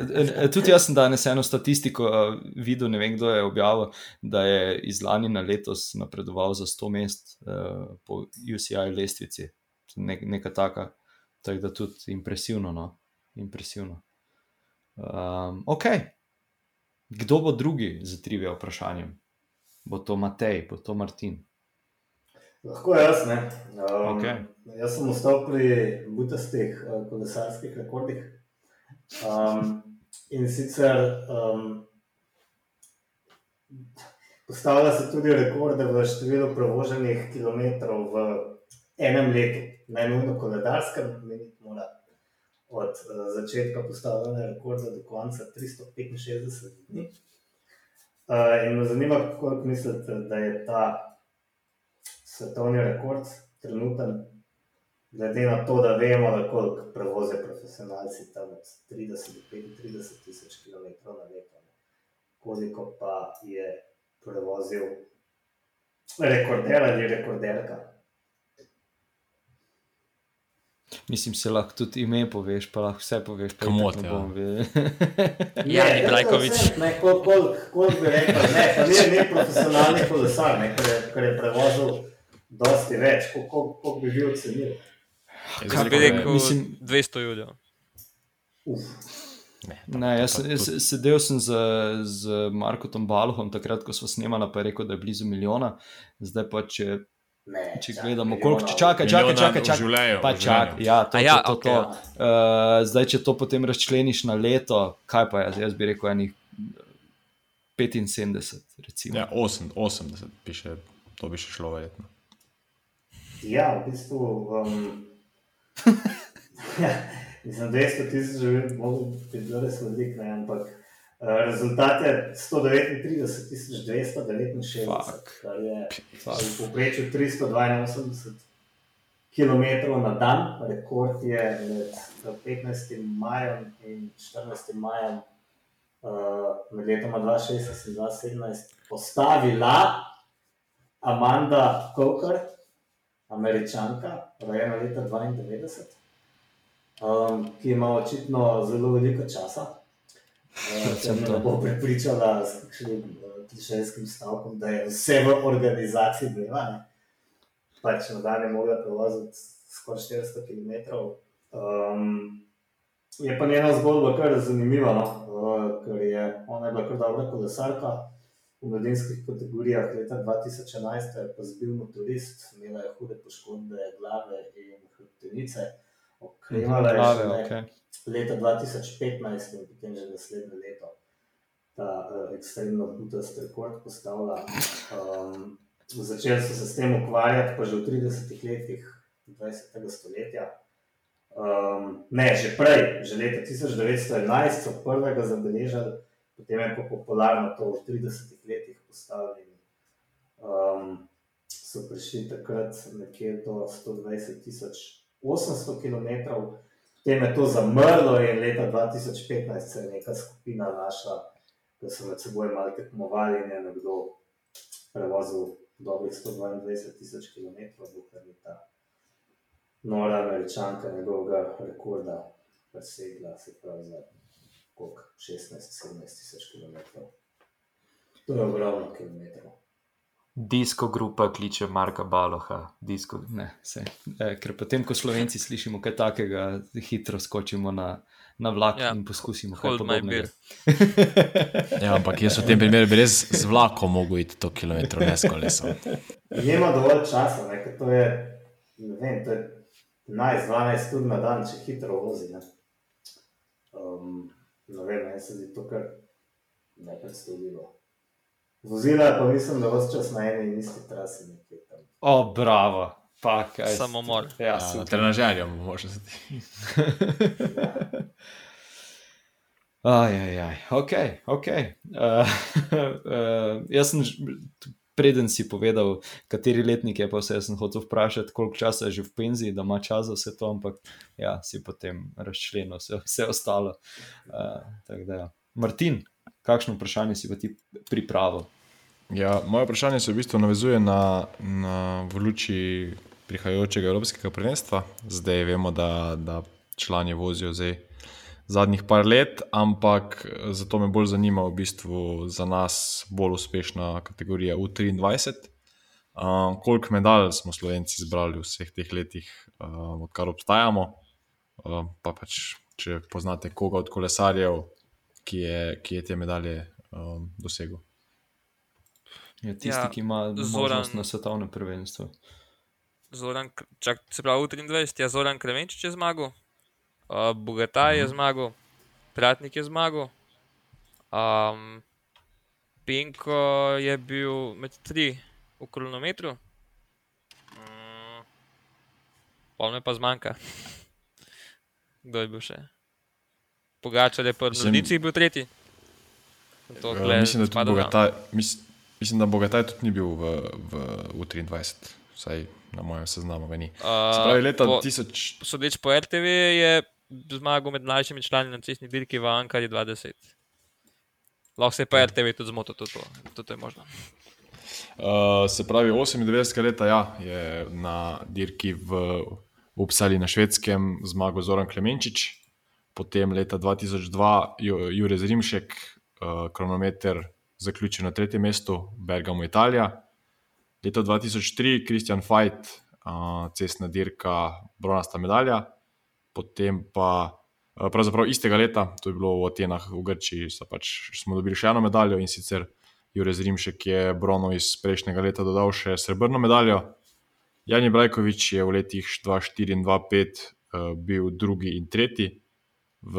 Tudi jaz sem danes eno statistiko uh, videl, ne vem kdo je objavil, da je iz lani na letos napredoval za 100 mest uh, po UCI lestvici. Ne, neka taka, tako da tudi impresivno. No? impresivno. Um, ok, Kdo bo drugi za trivijo vprašanje? Bo to Matej, bo to Martin? Lahko jaz, ne. Um, okay. Jaz sem ostal pri butastih uh, kolesarskih rekordih. Um, in sicer um, postavlja se tudi rekorde v številu prevoženih kilometrov v enem letu, najnujno koledarskem, meniti mora od uh, začetka postavljanja rekorda do konca 365 dni. Uh, in me zanima, kako mislite, da je ta svetovni rekord trenuten, glede na to, da vemo, da koliko prevoze profesionalci tam od 30 do 35 tisoč km na leto, koliko pa je prevozil rekorder ali rekorderka. Mislim, se lahko tudi ime poveš, pa lahko vse poveš. Komot, ja. [laughs] ja, ne, Brajkovič. Ne, koliko bi rekel, ne, pa ni, ni profesionalni kolesar, ne, ker, je, ker je prevozil dosti več, koliko bi bil ocenil. Kaj bi rekel, mislim, 200 ljudi. Ne, ne, jaz, jaz sedel sem z, z Markom Balohom, takrat, ko smo snemali, pa je rekel, da je blizu milijona, zdaj pa če Ne, če čak, gledamo, koliko če čaka, čaka, čaka, čaka, čaka, čaka. Ja, to, ja, to, to, okay. to. Uh, zdaj, če to potem razčleniš na leto, kaj pa jaz, jaz bi rekel, enih 75, recimo. Ja, 8, 80, piše, to bi še šlo verjetno. Ja, v bistvu. Um, [laughs] ja, mislim, 200 tisoč bi bilo res veliko, ampak Rezultat je 139.269, Fuck. kar je Fuck. v povprečju 382 km na dan. Rekord je med 15. majem in 14. majem uh, med letoma 2016 in 2017 postavila Amanda Coker, američanka, rojena leta 92, um, ki ima očitno zelo veliko časa. [laughs] Če me to. ne bo prepričala s kakšnim uh, klišejskim stavkom, da je vse v organizaciji dneva. ne. Pač na dan je mogla prevoziti skoraj 400 km. Um, je pa njena zgodba kar zanimiva, no? uh, ker je ona je bila kar dobra kolesarka. V mladinskih kategorijah leta 2011 je pa zbil motorist, imela je hude poškodbe glave in hrbtenice, okrevala je Glave, šele okay. leta 2015 in potem že naslednje leto ta uh, ekstremno butast rekord postavila. Um, začeli so se s tem ukvarjati pa že v 30 letih 20. stoletja. Um, ne, že prej, že leta 1911 so prvega zabeležili, potem je pa popularno to v 30 postavili. Um, so prišli takrat nekje do 120 tisoč 800 km, potem je to zamrlo in leta 2015 se je neka skupina našla, da so med seboj malo tekmovali in je nekdo prevozil dobrih 122 tisoč km, dokler ni ta nora američanka njegovega rekorda presegla, se pravi za koliko, 16-17 tisoč km. To je ogromno kilometrov. Disko grupa kliče Marka Baloha. Disko. Ne, sej. E, ker potem, ko slovenci slišimo kaj takega, hitro skočimo na, na vlak Ja. in poskusimo kaj podobnega. Ja, ampak jaz v tem primeru bi res z vlakom mogel iti to kilometrov, ne s kolesom. Nima dovolj časa, ne, ker to je, ne vem, to je 11-12 ur na dan, če hitro vozi. Ne. Um, ne vem, meni se zdi to kar nepredstavljivo. Vozila pa mislim, da vse čas na eni in isti trasi nekje tam. O, bravo. Pa, kaj, Samomor. Ja, Ja, na trenažerju možno se [laughs] ti. Ajajaj, ok, ok. Uh, uh, [laughs] jaz sem, preden si povedal, kateri letnik je, pa vse jaz sem hotel vprašati, koliko časa je že v penziji, da ima čas za vse to, ampak ja, si potem razčlenil vse, vse ostalo. Uh, da, ja. Martin, kakšno vprašanje si pa ti pripravil? Ja, moje vprašanje se v bistvu navezuje na, na v luči prihajajočega Evropskega prvenstva. Zdaj vemo, da, da člani vozijo zdaj zadnjih par let, ampak zato me bolj zanima v bistvu za nas bolj uspešna kategorija U23. Um, koliko medalj smo Slovenci zbrali v vseh teh letih, um, odkar obstajamo? Um, pa pač, če poznate koga od kolesarjev, ki je, ki je te medalje um, dosegel. Je tisti, Ja, ja, ki ima Zoran- možnost na svetovnem prvenstvu. Zoran, K- čak, se pravi, v 23 je Zoran Krevenčič je zmagal, uh, Bogataj je zmagal, Pratnik je zmagal, um, Penko je bil med tri v kronometru, um, pol me pa zmanjka. [laughs] Kdo je bil še? Pogačal je prvi, Mislim- Zrnici je bil tretji. To, Uh, gled, mislim, da. Bogataj, mis, mislim, da Bogataj tudi ni bil v, v, v 23, vsaj na mojem seznamu Uh, pravi, leta po- 1000. Sodeč po RTV je zmagal med mlajšimi člani na cestni dirki v Ankari 20. Lahko se je pa RTV tudi zmotil, tudi to, tudi to je možno. Uh, se pravi, 98 leta ja, je na dirki v Upsali na švedskem zmagal Zoran Klemenčič, potem leta 2002 Ju- Jure Zrimšek, uh, kronometer zaključil na tretjem mestu, Bergamo Italija. Leta 2003 Kristjan Fajt, uh, cestna dirka, bronasta medalja, potem pa uh, pravzaprav istega leta, to je bilo v Atenah v Grčiji, pač, smo dobili še eno medaljo in sicer Jurez Rimšek je Brono iz prejšnjega leta dodal še srebrno medaljo. Jani Brajkovič je v letih 2004 in 2005 uh, bil drugi in tretji v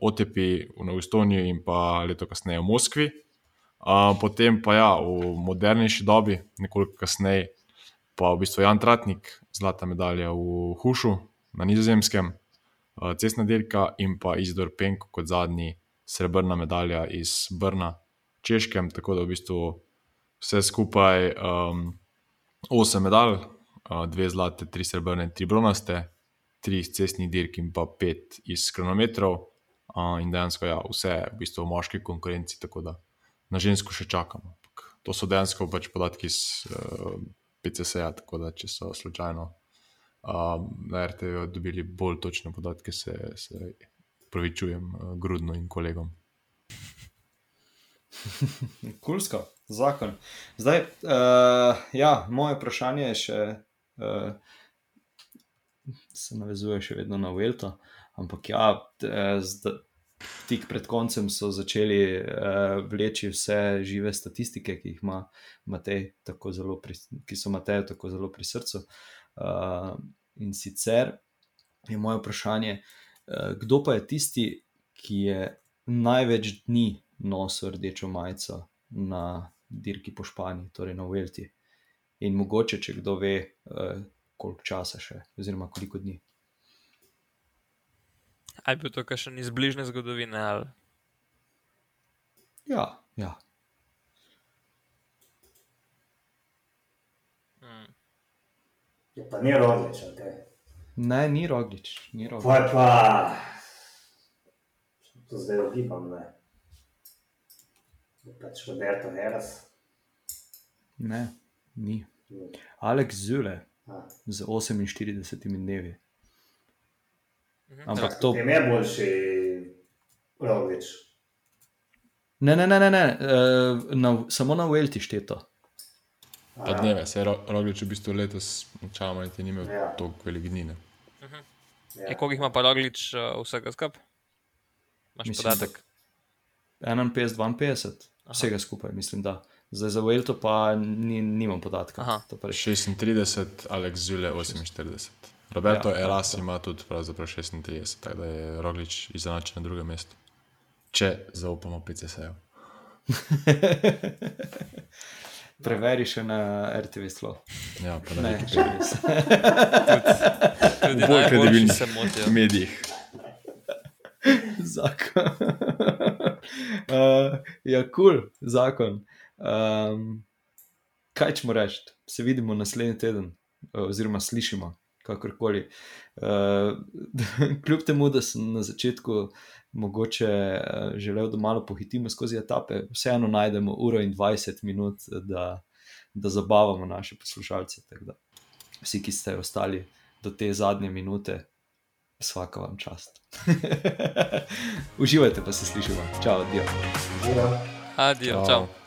OTP v Estoniji in pa leto kasneje v Moskvi. Uh, potem pa ja, v modernejši dobi, nekoliko kasneje, pa v bistvu Jan Tratnik, zlata medalja v Hušu na Nizozemskem, uh, cestna dirka in pa Izdor Penko kot zadnji srebrna medalja iz Brna, Češkem, tako da v bistvu vse skupaj um, osem medalj, uh, dve zlate, tri srebrne, tri bronaste, tri iz cestnih dirk in pa pet iz kronometrov. Uh, in dejansko ja, vse v bistvu v moški konkurenci, tako da na žensko še čakamo. To so dejansko pač podatki iz uh, PCS-a, tako da če so slučajno um, na RTV dobili bolj točne podatke, se, se pravičujem uh, Grudno in kolegom. [laughs] Kulsko, zakon. Zdaj, uh, ja, moje vprašanje je še, uh, se navezuje še vedno na Velto, ampak ja, eh, zda, tik pred koncem so začeli uh, vleči vse žive statistike, ki jih ima Matej, pri, ki so Mateju tako zelo pri srcu. Uh, in sicer je moje vprašanje, uh, kdo pa je tisti, ki je največ dni nosil rdečo majico na dirki po Španiji, torej na Velti. In mogoče, če kdo ve, uh, koliko časa še, oziroma koliko dni. Ali je bil to kakšen iz bližnje zgodovine? Ali... Ja, ja. Hmm. Je pa ni roglič, okay. Ne, ni roglič, ni roglič. Pa pa. To zdaj ogibam, ne. Je Pač Roberto Heras. Ne, ni. Alex Zule. Z 48 dnevi. Mhm. Ampak to. Tem je boljši roglič. Ne, ne, ne, ne, ne. Uh, na, samo na Velti šteto. Pa dneve, se je Ro- Roglič v bistvu letos, načeloma, niti ni imel Ja. toliko velikih dni. ne. Ja. E, koliko jih ima pa Roglič uh, vsega skupaj? Imaš podatek? 51, 52, vsega skupaj, mislim, da. Zdaj za Velto pa ni, nimam podatka. Aha. To pa res. 36, Alex Zule 48. Roberto Ja, ja, Eras ima tudi pravzaprav 36, tako da je Roglič izenačen na drugem mestu. Če zaupamo PCS-ju. [laughs] Preveri še na RTV Slo. Ja, pa Ne, na še res. Tudi bolj najboljši kredibilnih se motijo. medijih. zakon. [laughs] uh, ja, kul, cool, zakon. Um, kaj ćemo reči? Se vidimo naslednji teden, oziroma slišimo, kakorkoli. Uh, [laughs] kljub temu, da sem na začetku mogoče uh, želel, da malo pohitimo skozi etape, vseeno najdemo uro in 20 minut, da, da zabavamo naše poslušalce. Vsi, ki ste ostali do te zadnje minute, vsaka vam čast. [laughs] Uživajte, pa se slišimo. Čau. Ja. Adijo, čau. Čau.